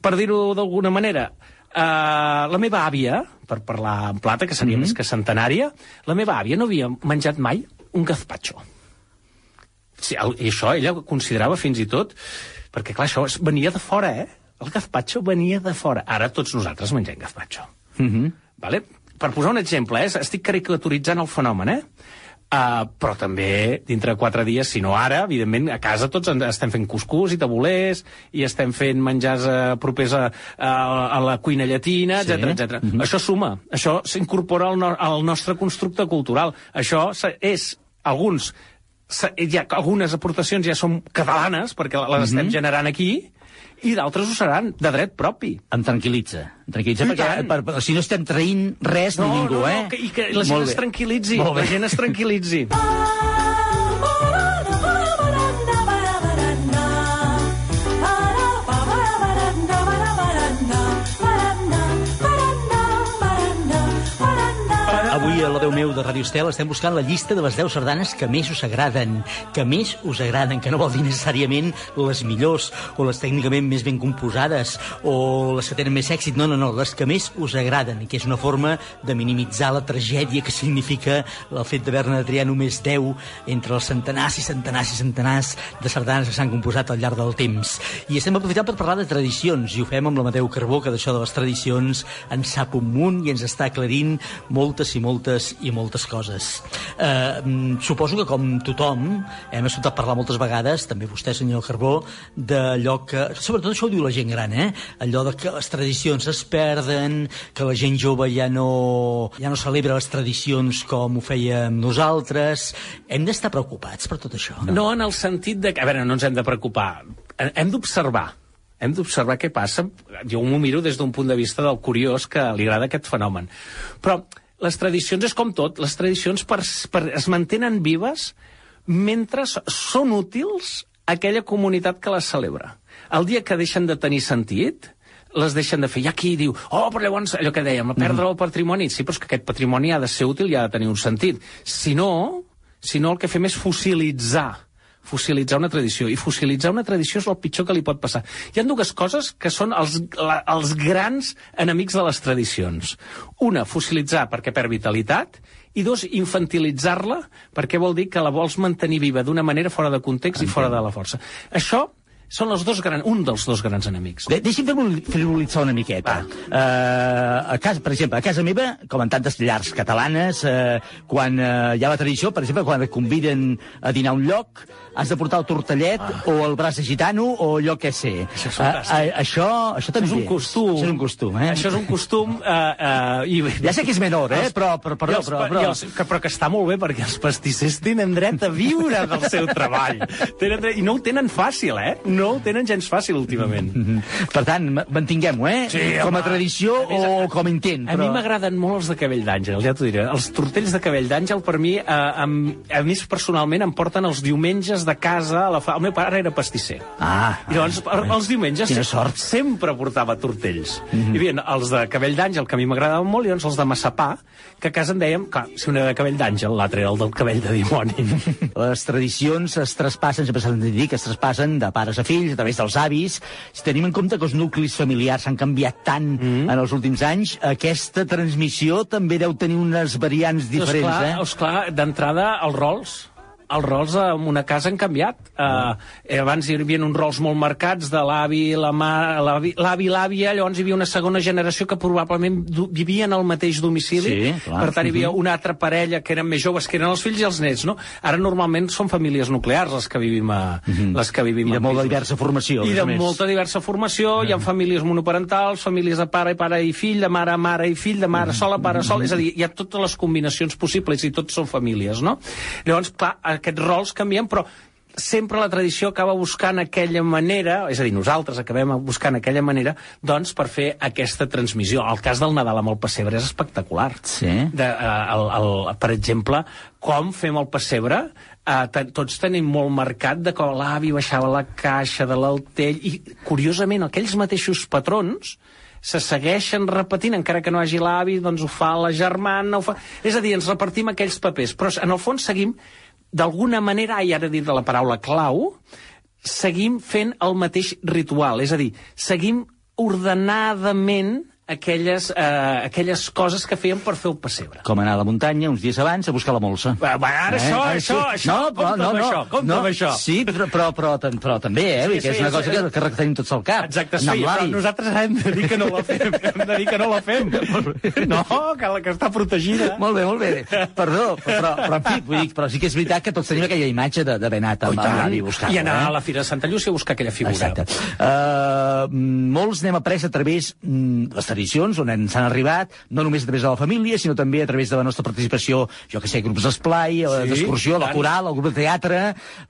Per dir-ho d'alguna manera, Uh, la meva àvia, per parlar en plata, que seria mm -hmm. més que centenària, la meva àvia no havia menjat mai un gazpacho. Sí, el, I això ella considerava fins i tot... Perquè, clar, això venia de fora, eh? El gazpacho venia de fora. Ara tots nosaltres mengem gazpacho. Mm -hmm. Vale? Per posar un exemple, eh? estic caricaturitzant el fenomen, eh? Uh, però també dintre de quatre dies, si no ara, evidentment, a casa tots estem fent cuscús i tabulers, i estem fent menjars uh, propers a, a, a la cuina llatina, Sí. etc etc. Això suma, això s'incorpora al, no, al nostre constructe cultural. Això és, alguns, hi ha, algunes aportacions ja són catalanes, perquè les estem generant aquí, i d'altres ho seran de dret propi. Em tranquil·litza. Em tranquil·litza I perquè tant. per, per, si no estem traint res No, ni ningú, no, eh? no, que, i que la gent Molt es tranquil·litzi. La gent es tranquil·litzi. [laughs] La veu meu de Ràdio Estel estem buscant la llista de les 10 sardanes que més us agraden, que més us agraden, que no vol dir necessàriament les millors o les tècnicament més ben composades o les que tenen més èxit, no, no, no, les que més us agraden, que és una forma de minimitzar la tragèdia que significa el fet d'haver-ne de triar només 10 entre els centenars i centenars i centenars de sardanes que s'han composat al llarg del temps. I estem aprofitant per parlar de tradicions, i ho fem amb l'Amadeu Carbó, que d'això de les tradicions en sap un munt i ens està aclarint moltes i moltes i moltes coses. Eh, mm, suposo que com tothom hem escoltat parlar moltes vegades, també vostè, senyor Carbó, d'allò que... Sobretot això ho diu la gent gran, eh? Allò de que les tradicions es perden, que la gent jove ja no, ja no celebra les tradicions com ho fèiem nosaltres. Hem d'estar preocupats per tot això. No en el sentit de... A veure, no ens hem de preocupar. Hem d'observar. Hem d'observar què passa. Jo m'ho miro des d'un punt de vista del curiós que li agrada aquest fenomen. Però les tradicions és com tot. Les tradicions per, per, es mantenen vives mentre són útils a aquella comunitat que les celebra. El dia que deixen de tenir sentit, les deixen de fer. Hi ha qui diu, oh, però llavors, allò que dèiem, perdre el patrimoni. Sí, però és que aquest patrimoni ha de ser útil i ha de tenir un sentit. Si no, si no el que fem és fossilitzar fossilitzar una tradició. I fossilitzar una tradició és el pitjor que li pot passar. Hi ha dues coses que són els, la, els grans enemics de les tradicions. Una, fossilitzar perquè perd vitalitat, i dos, infantilitzar-la perquè vol dir que la vols mantenir viva d'una manera fora de context i fora de la força. Això són els dos gran, un dels dos grans enemics. De Deixi'm frivol- frivolitzar una miqueta. Uh, a casa, per exemple, a casa meva, com en tantes llars catalanes, uh, quan uh, hi ha la tradició, per exemple, quan et conviden a dinar a un lloc, has de portar el tortellet ah. o el braç de gitano o allò que sé. Això és Uh, fantàstic. uh, això, això també. és un costum. Això és un costum, eh? Això és un costum... Uh, uh, i... Ja sé que és menor, eh? Però, però, però, I els, però, però... els, que, però que està molt bé perquè els pastissers tenen dret a viure del seu treball. [laughs] Tenen dret, I no ho tenen fàcil, eh? No ho tenen gens fàcil últimament. [laughs] Per tant, ma- mantinguem-ho, eh? Sí, com a tradició A més, o com a intent. A mi m'agraden molt els de cabell d'àngel, ja t'ho diré. Els tortells de cabell d'àngel, per mi, eh, em, a mi personalment, em porten els diumenges de casa a la fa... El meu pare era pastisser. Ah, I llavors, per, els diumenges Quina sort. sempre portava tortells. Mm -hmm. Hi havia els de cabell d'àngel, que a mi m'agradaven molt, i llavors els de massapà, que a casa en dèiem, clar, si un era de cabell d'àngel, l'altre era el del cabell de dimoni. [laughs] Les tradicions es traspassen, sempre s'han de dir que es traspassen de pares a fills, a través dels avis. Si tenim en compte que els nuclis familiars han canviat tant mm. en els últims anys, aquesta transmissió també deu tenir unes variants diferents, esclar, eh? Esclar, d'entrada, els rols els rols en una casa han canviat. Uh, abans hi havia uns rols molt marcats de l'avi, la mà, l'avi, l'àvia, llavors hi havia una segona generació que probablement vivien al mateix domicili. Sí, clar. Per tant, hi havia Mhm. una altra parella que eren més joves, que eren els fills i els nets, no? Ara normalment són famílies nuclears les que vivim a, les que vivim Mhm. I de en molt pisos. diversa formació, I de més. molta diversa formació, hi ha famílies monoparentals, famílies de pare i pare i fill, de mare a mare i fill, de mare sola, pare sol, és a dir, hi ha totes les combinacions possibles i tots són famílies, no? Llavors, clar, aquests rols canvien, però sempre la tradició acaba buscant aquella manera, és a dir, nosaltres acabem buscant aquella manera, doncs, per fer aquesta transmissió. El cas del Nadal amb el pessebre és espectacular. Sí. De, uh, el, el, per exemple, com fem el pessebre, uh, tots tenim molt marcat de com l'avi baixava la caixa de l'altell, i, curiosament, aquells mateixos patrons se segueixen repetint, encara que no hagi l'avi, doncs ho fa la germana, ho fa... És a dir, ens repartim aquells papers, però en el fons seguim, d'alguna manera, i ara dit de la paraula clau, seguim fent el mateix ritual, és a dir, seguim ordenadament aquelles, eh, aquelles coses que fèiem per fer el pessebre. Com anar a la muntanya uns dies abans a buscar la molsa. Va, va, ara això, això, això, compta amb això, compta amb això. Sí, però, però, però, però també, eh? Sí, Sí, que és sí, una sí, cosa sí. que, que tenim tots al cap. Exacte, sí, però nosaltres hem de dir que no la fem, [laughs] hem de dir que no la fem. [laughs] No, que la que està protegida. Molt bé, molt bé. Perdó, però, però, en fi, vull dir, però sí que és veritat que tots tenim aquella imatge de- d'haver anat amb I tant. l'avi a buscar I anar eh? a la Fira de Santa Llúcia a buscar aquella figura. Exacte. Uh, molts n'hem après a través mm, les tradicions on ens han arribat, no només a través de la família, sinó també a través de la nostra participació, jo que sé, grups d'esplai, Sí, d'excursió, la coral, el grup de teatre...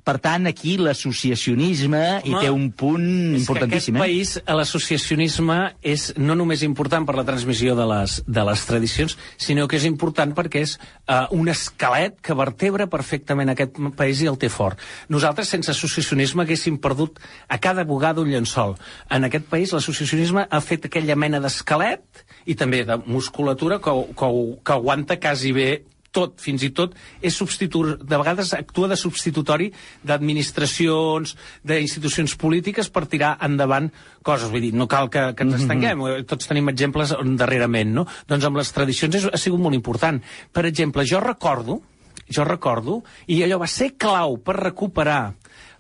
Per tant, aquí l'associacionisme hi té un punt És importantíssim. que eh? aquest país, eh, l'associacionisme és no només important per la transmissió de les, de les tradicions, sinó que és important perquè és uh, un esquelet que vertebra perfectament aquest país i el té fort. Nosaltres, sense associacionisme, haguéssim perdut a cada bugada un llençol. En aquest país, l'associacionisme ha fet aquella mena d'esquelet i també de musculatura que, que, que aguanta quasi bé tot, fins i tot, és substitu... de vegades actua de substitutori d'administracions, d'institucions polítiques per tirar endavant coses. Vull dir, no cal que, que ens estenguem, eh, tots tenim exemples darrerament, no? Doncs amb les tradicions és, ha sigut molt important. Per exemple, jo recordo, jo recordo, i allò va ser clau per recuperar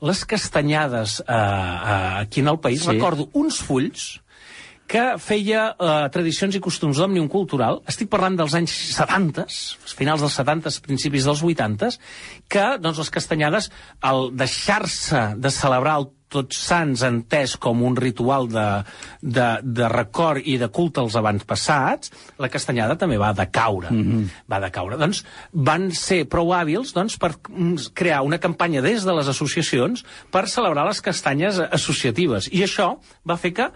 les castanyades eh, eh, aquí en el país, sí. recordo uns fulls que feia eh, tradicions i costums d'òmnium cultural. Estic parlant dels anys 70, finals dels 70, principis dels 80, que doncs, les castanyades, al deixar-se de celebrar el tots sants entès com un ritual de, de, de record i de culte als avantpassats, la castanyada també va decaure. Mm -hmm. Va decaure. Doncs van ser prou hàbils doncs, per mm, crear una campanya des de les associacions per celebrar les castanyes associatives. I això va fer que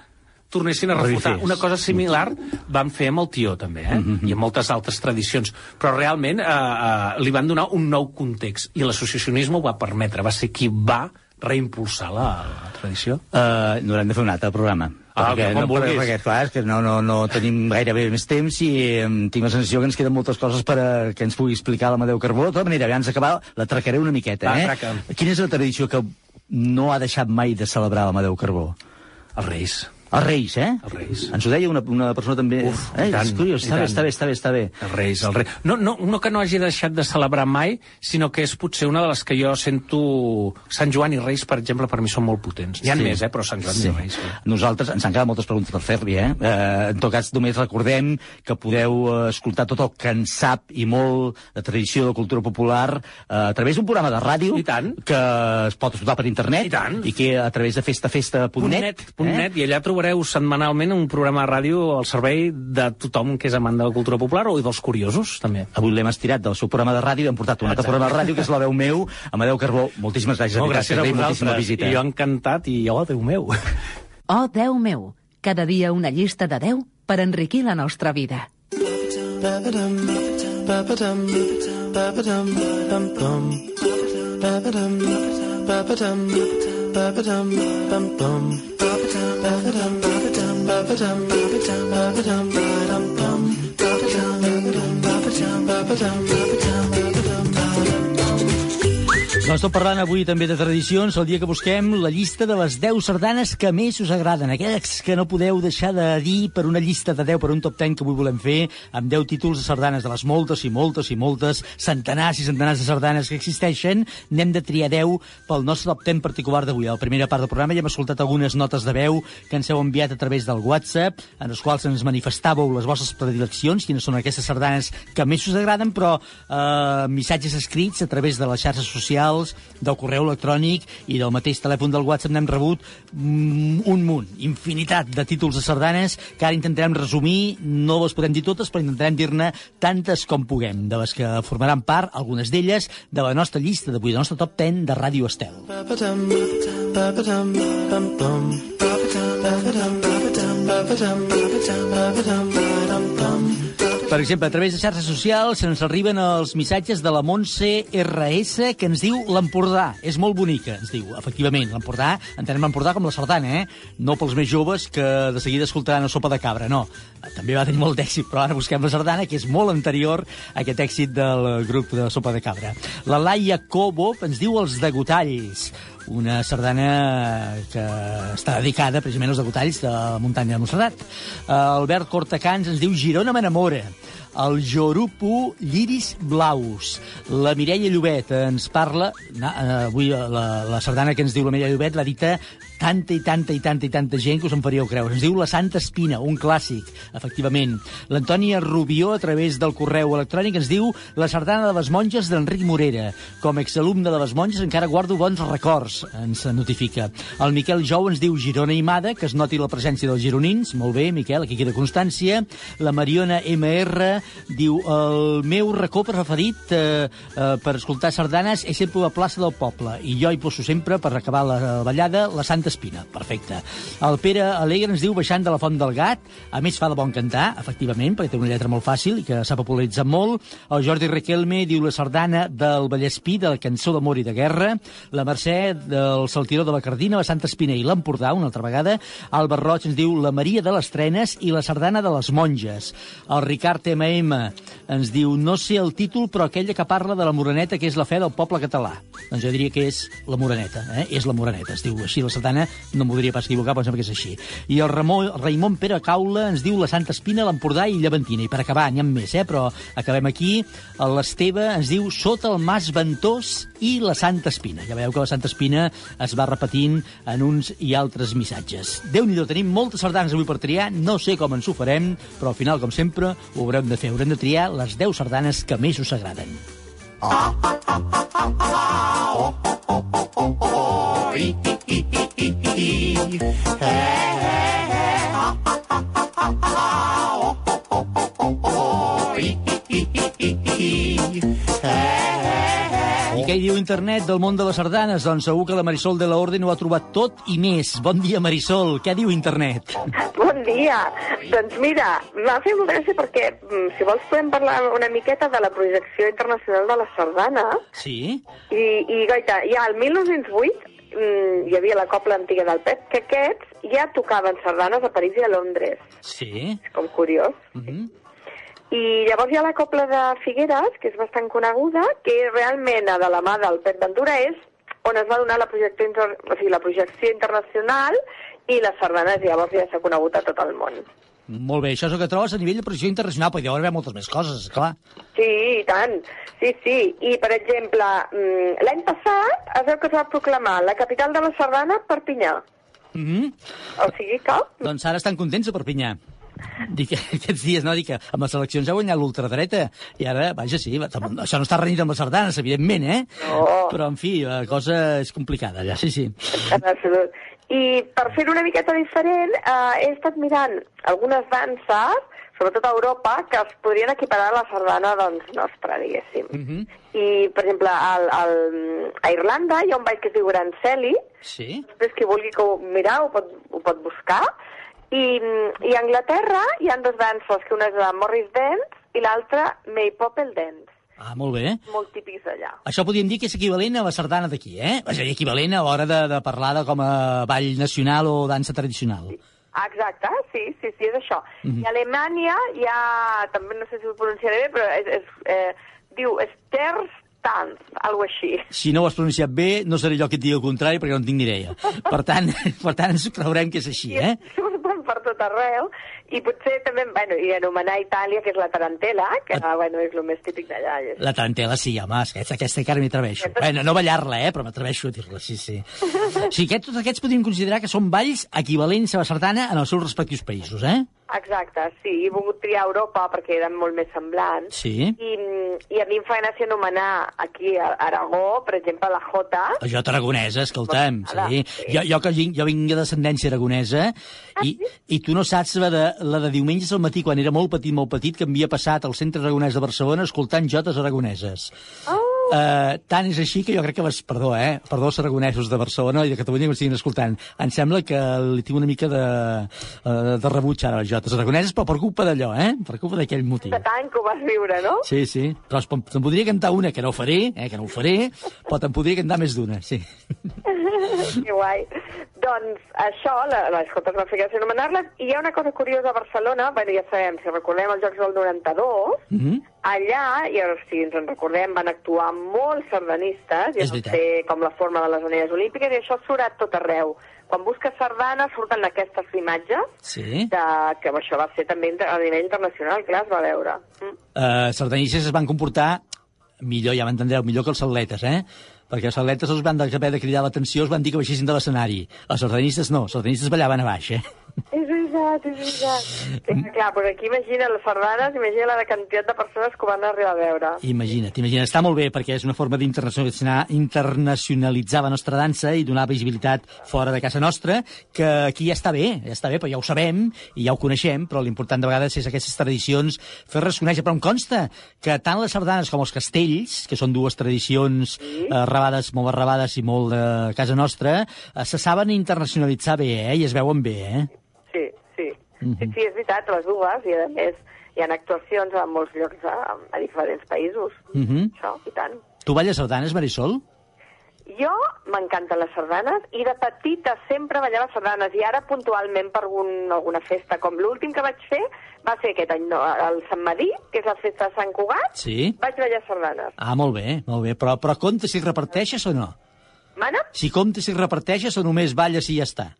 tornessin a refutar. Una cosa similar van fer amb el tió, també, eh? I amb moltes altres tradicions. Però realment eh, eh, li van donar un nou context. I l'associacionisme ho va permetre. Va ser qui va reimpulsar la, la tradició. Uh, n'haurem de fer un altre programa. Ah, perquè, no, perquè, vulguis. perquè, clar, és que no, no, no tenim gairebé més temps i em, tinc la sensació que ens queden moltes coses per a, que ens pugui explicar l'Amadeu Carbó. De tota manera, abans d'acabar, la tracaré una miqueta. Va, eh? traca. Quina és la tradició que no ha deixat mai de celebrar l'Amadeu Carbó? Els Reis. Els Reis, eh? Els Reis. Ens ho deia una, una persona també... Uf, eh? tant, és curiós, està bé, està bé, està bé, està bé. Els Reis, els Reis. No, no, no que no hagi deixat de celebrar mai, sinó que és potser una de les que jo sento... Sant Joan i Reis, per exemple, per mi són molt potents. N'hi ha Sí. més, eh, però Sant Joan Sí. i Reis. Sí. Nosaltres, ens han quedat moltes preguntes per fer-li, eh? eh? En tot cas, només recordem que podeu eh, escoltar tot el que en sap i molt de tradició de cultura popular eh, a través d'un programa de ràdio I tant. que es pot escoltar per internet I tant. i que a través de festafesta.net .net, net, i allà trobareu setmanalment un programa de ràdio al servei de tothom que és amant de la cultura popular o dels curiosos, també. Avui l'hem estirat del seu programa de ràdio i hem portat un altre programa de ràdio que és la veu meu, Amadeu Carbó. Moltíssimes gràcies, No, gràcies a vosaltres. visita. I jo encantat, i oh, Déu meu. Oh, Déu meu, cada dia una llista de 10 per enriquir la nostra vida. dum ba ba dum ba ba dum Doncs tot parlant avui també de tradicions, el dia que busquem la llista de les 10 sardanes que més us agraden, aquelles que no podeu deixar de dir per una llista de 10, per un top 10 que avui volem fer, amb 10 títols de sardanes, de les moltes i moltes i moltes, centenars i centenars de sardanes que existeixen, n'hem de triar 10 pel nostre top 10 particular d'avui. A la primera part del programa ja hem escoltat algunes notes de veu que ens heu enviat a través del WhatsApp, en les quals ens manifestàveu les vostres predileccions, quines són aquestes sardanes que més us agraden, però eh, missatges escrits a través de les xarxes socials, del correu electrònic i del mateix telèfon del WhatsApp n'hem rebut mm, un munt, infinitat de títols de sardanes que ara intentarem resumir, no les podem dir totes, però intentarem dir-ne tantes com puguem, de les que formaran part, algunes d'elles, de la nostra llista d'avui, del nostre top 10 de Ràdio Estel. Per exemple, a través de xarxes socials ens arriben els missatges de la Montse RS que ens diu l'Empordà. És molt bonica, ens diu. Efectivament, l'Empordà, entenem l'Empordà com la sardana, eh? No pels més joves que de seguida escoltaran la sopa de cabra, no. També va tenir molt d'èxit, però ara busquem la sardana, que és molt anterior a aquest èxit del grup de sopa de cabra. La Laia Cobo ens diu els degotalls una sardana que està dedicada precisament als degotalls de la muntanya de Montserrat. Albert Cortacans ens diu Girona m'enamora el Jorupo Lliris Blaus. La Mireia Llobet ens parla, na, eh, avui la, la sardana que ens diu la Mireia Llobet l'ha dita tanta i tanta i tanta i tanta gent que us en faríeu creure. Ens diu La Santa Espina, un clàssic, efectivament. L'Antònia Rubió, a través del correu electrònic, ens diu La sardana de les monges d'Enric Morera. Com exalumne de les monges encara guardo bons records, ens notifica. El Miquel Jou ens diu Girona i Mada, que es noti la presència dels gironins. Molt bé, Miquel, aquí queda constància. La Mariona MR diu el meu racó preferit eh, eh, per escoltar sardanes és sempre la plaça del poble i jo hi poso sempre per acabar la ballada la Santa Espina. Perfecte. El Pere Alegre ens diu baixant de la Font del Gat, a més fa de bon cantar, efectivament, perquè té una lletra molt fàcil i que s'ha popularitzat molt. El Jordi Riquelme diu la sardana del Vallespí, de la cançó d'amor i de guerra. La Mercè del Saltiró de la Cardina, la Santa Espina i l'Empordà, una altra vegada. Albert Roig ens diu la Maria de les Trenes i la sardana de les monges. El Ricard M.M. ens diu no sé el títol, però aquella que parla de la Moreneta, que és la fe del poble català. Doncs jo diria que és la Moreneta, eh? és la Moreneta, es diu així la sardana, no m'ho diria pas equivocar, però em sembla que és així. I el Ramó, Raimon Pere Caula ens diu la Santa Espina, l'Empordà i Llevantina. I per acabar, n'hi ha més, eh? però acabem aquí. L'Esteve ens diu Sota el Mas Ventós i la Santa Espina. Ja veieu que la Santa Espina es va repetint en uns i altres missatges. déu nhi tenim moltes sardanes avui per triar, no sé com ens ho farem, però al final, com sempre, ho haurem de fer. Haurem de triar les 10 sardanes que més us agraden. I què hi diu internet del món de les sardanes? Doncs segur que la Marisol de la Orden ho ha trobat tot i més. Bon dia, Marisol. Què diu internet? Bon dia. Doncs mira, m'ha fet molta gràcia perquè, mm, si vols, podem parlar una miqueta de la projecció internacional de la sardana. Sí? I, i goita, ja al 1908 mm, hi havia la copla antiga del Pep, que aquests ja tocaven sardanes a París i a Londres. Sí? És com curiós. Uh -huh. I llavors hi ha la copla de Figueres, que és bastant coneguda, que realment de la mà del Pep Ventura és on es va donar la projecció, inter... o sigui, la projecció internacional i les sardanes llavors ja s'ha conegut a tot el món. Molt bé, això és el que trobes a nivell de projecció internacional, però hi deu haver moltes més coses, clar. Sí, i tant. Sí, sí. I, per exemple, mm, l'any passat es veu que es va proclamar la capital de la sardana Perpinyà. Mm -hmm. O sigui que... Doncs ara estan contents a Perpinyà. Dic, [laughs] aquests dies, no? Dic que amb les eleccions ha guanyat l'ultradreta. I ara, vaja, sí, això no està renyit amb les sardanes, evidentment, eh? No. Però, en fi, la cosa és complicada, ja, sí, sí. En absolut. I per fer una miqueta diferent, eh, he estat mirant algunes danses, sobretot a Europa, que es podrien equiparar a la sardana doncs, nostra, diguéssim. Mm -hmm. I, per exemple, al, al, a Irlanda hi ha un ball que es diu Granceli, Sí? després qui vulgui que ho mirar ho pot, ho pot buscar, i, i a Anglaterra hi han dos danses, que una és la Morris Dance i l'altra Maypopple Dance, Ah, molt bé. molt típics d'allà. Això podríem dir que és equivalent a la sardana d'aquí, eh? És a dir, equivalent a l'hora de, de parlar de com a ball nacional o dansa tradicional. Ah, Exacte, sí, sí, sí, és això. Mhm. I a Alemanya hi ha, també no sé si ho pronunciaré bé, però és, és, eh, diu Sterstanz, algo així. Si no ho has pronunciat bé, no seré jo qui et digui el contrari, perquè no en tinc ni idea. Per tant, [laughs] per tant ens creurem que és així, eh? Per tot arreu, i potser també, bueno, i anomenar Itàlia, que és la tarantela, que bueno, és el més típic d'allà. La tarantela sí, home, aquesta, aquesta encara m'hi atreveixo. Bueno, no ballar-la, eh, però m'atreveixo a dir-la, sí, sí. [laughs] Sí, aquests, tots aquests podríem considerar que són balls equivalents a la sardana en els seus respectius països, eh? Exacte, sí, he volgut triar Europa perquè eren molt més semblants. Sí. I, I a mi em fa gràcia anomenar aquí a Aragó, per exemple, la Jota. La jota aragonesa, escolta'm, sí. Jo, jo, que vinc, jo vinc de descendència aragonesa, i, i tu no saps la de, la de diumenges al matí, quan era molt petit, molt petit, que m'havia passat al centre aragonès de Barcelona escoltant jotes aragoneses. Oh. Uh, tant és així que jo crec que les... Perdó, eh? Perdó aragonesos de Barcelona i de Catalunya que m'estiguin escoltant. Em sembla que li tinc una mica de, uh, de rebuig ara a les jotes aragoneses, però per culpa d'allò, eh? Per culpa d'aquell motiu. De tant que ho vas viure, no? Sí, sí. Però te'n podria cantar una, que no ho faré, eh, que no ho faré, però te'n podria cantar més d'una, sí. [laughs] que guai. Doncs això, la, les Jotes Màfiques anomenar-les, i hi ha una cosa curiosa a Barcelona, bueno, ja sabem, si recordem els Jocs del 92, Mm -hmm. allà, i ara si ens en recordem, van actuar molts sardanistes, i veritat. fer com la forma de les anelles olímpiques, i això surt a tot arreu. Quan busques sardana surten aquestes imatges, Sí. de, que això va ser també a nivell internacional, clar, es va veure. Mm. Uh, sardanistes es van comportar millor, ja m'entendreu, millor que els atletes, eh? Perquè els atletes els van haver de cridar l'atenció, els van dir que baixessin de l'escenari. Els sardanistes no, els sardanistes ballaven a baix, eh? És veritat, és veritat. Sí, clar, però aquí imagina les sardanes, imagina la quantitat de persones que ho van arribar a veure. Imagina't, imagina't. Està molt bé perquè és una forma d'internacionalitzar internacionalitzar la nostra dansa i donar visibilitat fora de casa nostra, que aquí ja està bé, ja està bé, però ja ho sabem i ja ho coneixem, però l'important de vegades és aquestes tradicions fer-les conèixer. Però em consta que tant les sardanes com els castells, que són dues tradicions eh, arrabades, molt arrabades i molt de casa nostra, eh, se saben internacionalitzar bé, eh? I es veuen bé, eh? Sí, sí. Mhm. Sí, sí, és veritat, les dues, i a més hi ha actuacions a molts llocs a, a diferents països. Uh -huh. Això, i tant. Tu balles sardanes, Marisol? Jo m'encanten les sardanes i de petita sempre ballava sardanes i ara puntualment per algun, alguna festa, com l'últim que vaig fer va ser aquest any, no, el Sant Madí, que és la festa de Sant Cugat, Sí. vaig ballar sardanes. Ah, molt bé, molt bé. Però, però compte si reparteixes o no? Mana? Si comptes si reparteixes o només balles i ja està.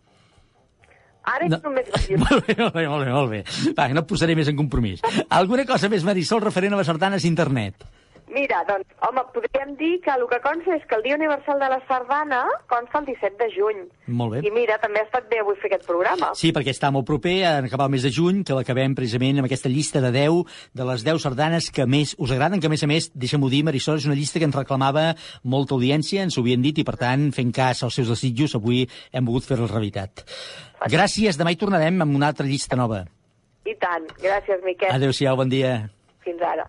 Ara és No. només. [laughs] Molt bé, molt bé, molt bé. Molt bé. Va, no et posaré més en compromís. Alguna cosa més, Marisol, referent a les sardanes internet? Mira, doncs, home, podríem dir que el que consta és que el Dia Universal de la Sardana consta el 17 de juny. Molt bé. I mira, també ha estat bé avui fer aquest programa. Sí, perquè està molt proper, en acabar el mes de juny, que l'acabem precisament amb aquesta llista de 10, de les 10 sardanes que més us agraden, que a més a més, deixa'm-ho dir, Marisol, és una llista que ens reclamava molta audiència, ens ho havien dit, i per tant, fent cas als seus desitjos, avui hem volgut fer-la realitat. Gràcies, demà hi tornarem amb una altra llista nova. I tant. Gràcies, Miquel. Adéu-siau, bon dia. Fins ara.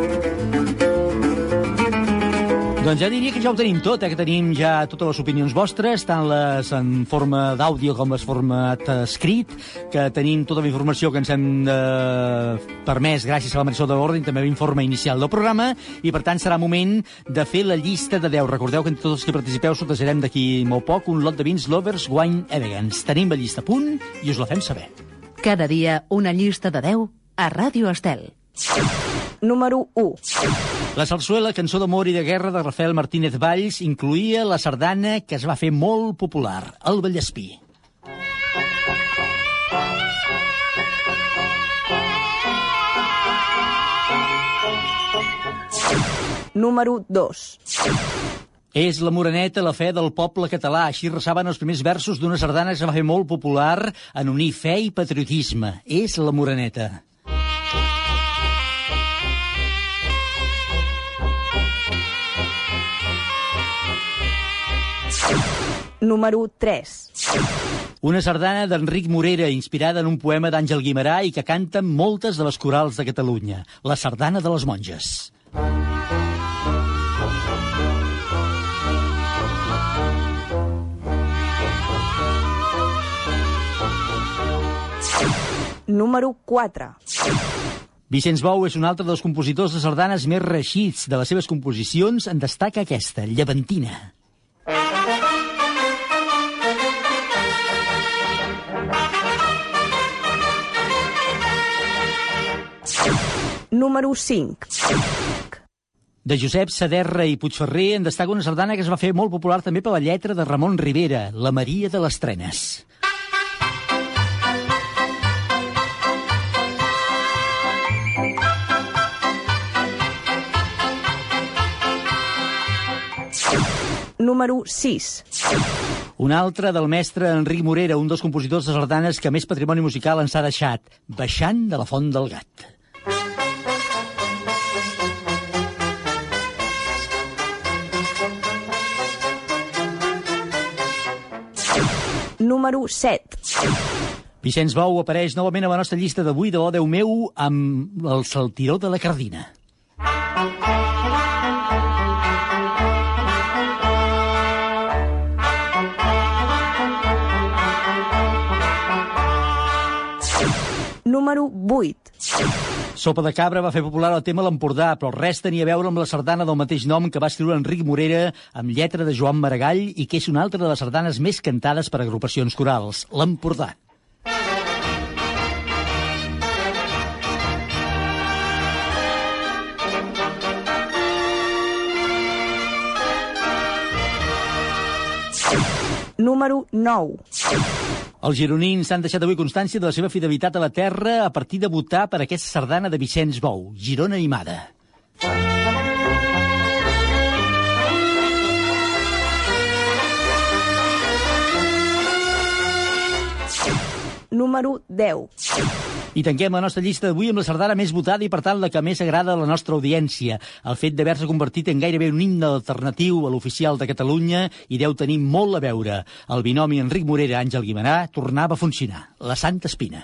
Doncs ja diria que ja ho tenim tot, eh? que tenim ja totes les opinions vostres, tant les en forma d'àudio com les format escrit, que tenim tota la informació que ens hem eh, permès gràcies a la Marisol de l'Ordre, també l'informe inicial del programa, i per tant serà moment de fer la llista de 10. Recordeu que entre tots els que participeu sortejarem d'aquí molt poc un lot de vins Lovers Wine Elegance. Tenim la llista a punt i us la fem saber. Cada dia una llista de 10 a Ràdio Estel. Número 1. La sarsuela, cançó d'amor i de guerra de Rafael Martínez Valls, incluïa la sardana que es va fer molt popular, el Vallespí. Número 2. És la moreneta la fe del poble català. Així ressaven els primers versos d'una sardana que es va fer molt popular en unir fe i patriotisme. És la moreneta. Número 3. Una sardana d'Enric Morera, inspirada en un poema d'Àngel Guimarà i que canta moltes de les corals de Catalunya. La sardana de les monges. Número 4. Vicenç Bou és un altre dels compositors de sardanes més reixits. De les seves composicions en destaca aquesta, Llevantina. Número 5. De Josep Saderra i Puigferrer en destaca una sardana que es va fer molt popular també per la lletra de Ramon Rivera, La Maria de les Trenes. Número 6. Un altre del mestre Enric Morera, un dels compositors de sardanes que més patrimoni musical ens ha deixat, Baixant de la Font del Gat. Número 7. Vicenç Bou apareix novament a la nostra llista d'avui de Déu meu amb el saltiró de la Cardina. Número 8. Sopa de Cabra va fer popular el tema l'Empordà, però res tenia a veure amb la sardana del mateix nom que va escriure Enric Morera amb lletra de Joan Maragall i que és una altra de les sardanes més cantades per agrupacions corals, l'Empordà. Número 9. Els gironins han deixat avui constància de la seva fidelitat a la terra a partir de votar per aquesta sardana de Vicenç Bou, Girona Animada. Número 10. I tanquem la nostra llista d'avui amb la sardana més votada i, per tant, la que més agrada a la nostra audiència. El fet d'haver-se convertit en gairebé un himne alternatiu a l'oficial de Catalunya i deu tenir molt a veure. El binomi Enric Morera-Àngel Guimarà tornava a funcionar. La Santa Espina.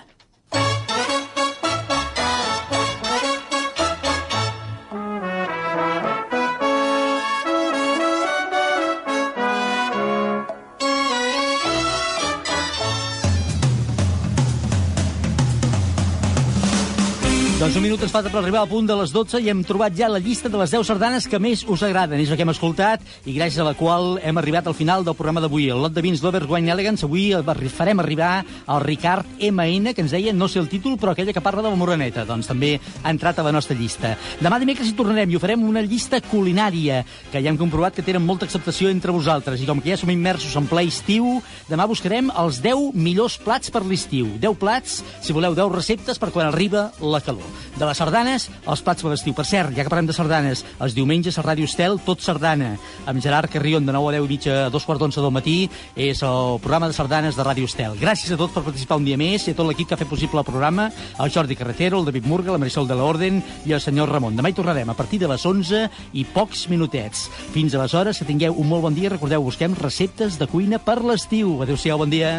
Doncs un minut ens falta per arribar al punt de les 12 i hem trobat ja la llista de les 10 sardanes que més us agraden. És la que hem escoltat i gràcies a la qual hem arribat al final del programa d'avui. El lot de vins Lovers Wine Elegance avui farem arribar al Ricard MN, que ens deia, no sé el títol, però aquella que parla de la moreneta. Doncs també ha entrat a la nostra llista. Demà dimecres hi tornarem i ho farem una llista culinària, que ja hem comprovat que tenen molta acceptació entre vosaltres. I com que ja som immersos en ple estiu, demà buscarem els 10 millors plats per l'estiu. 10 plats, si voleu, 10 receptes per quan arriba la calor. De les sardanes, els plats per l'estiu. Per cert, ja que parlem de sardanes, els diumenges a Ràdio Estel, tot sardana, amb Gerard Carrion de 9 a 10 i mitja a dos quarts d'onze del matí, és el programa de sardanes de Ràdio Estel. Gràcies a tots per participar un dia més i a tot l'equip que ha fet possible el programa, el Jordi Carretero, el David Murga, la Marisol de l'Orden i el senyor Ramon. Demà hi tornarem a partir de les 11 i pocs minutets. Fins aleshores, que tingueu un molt bon dia. Recordeu, busquem receptes de cuina per l'estiu. Adéu-siau, bon dia.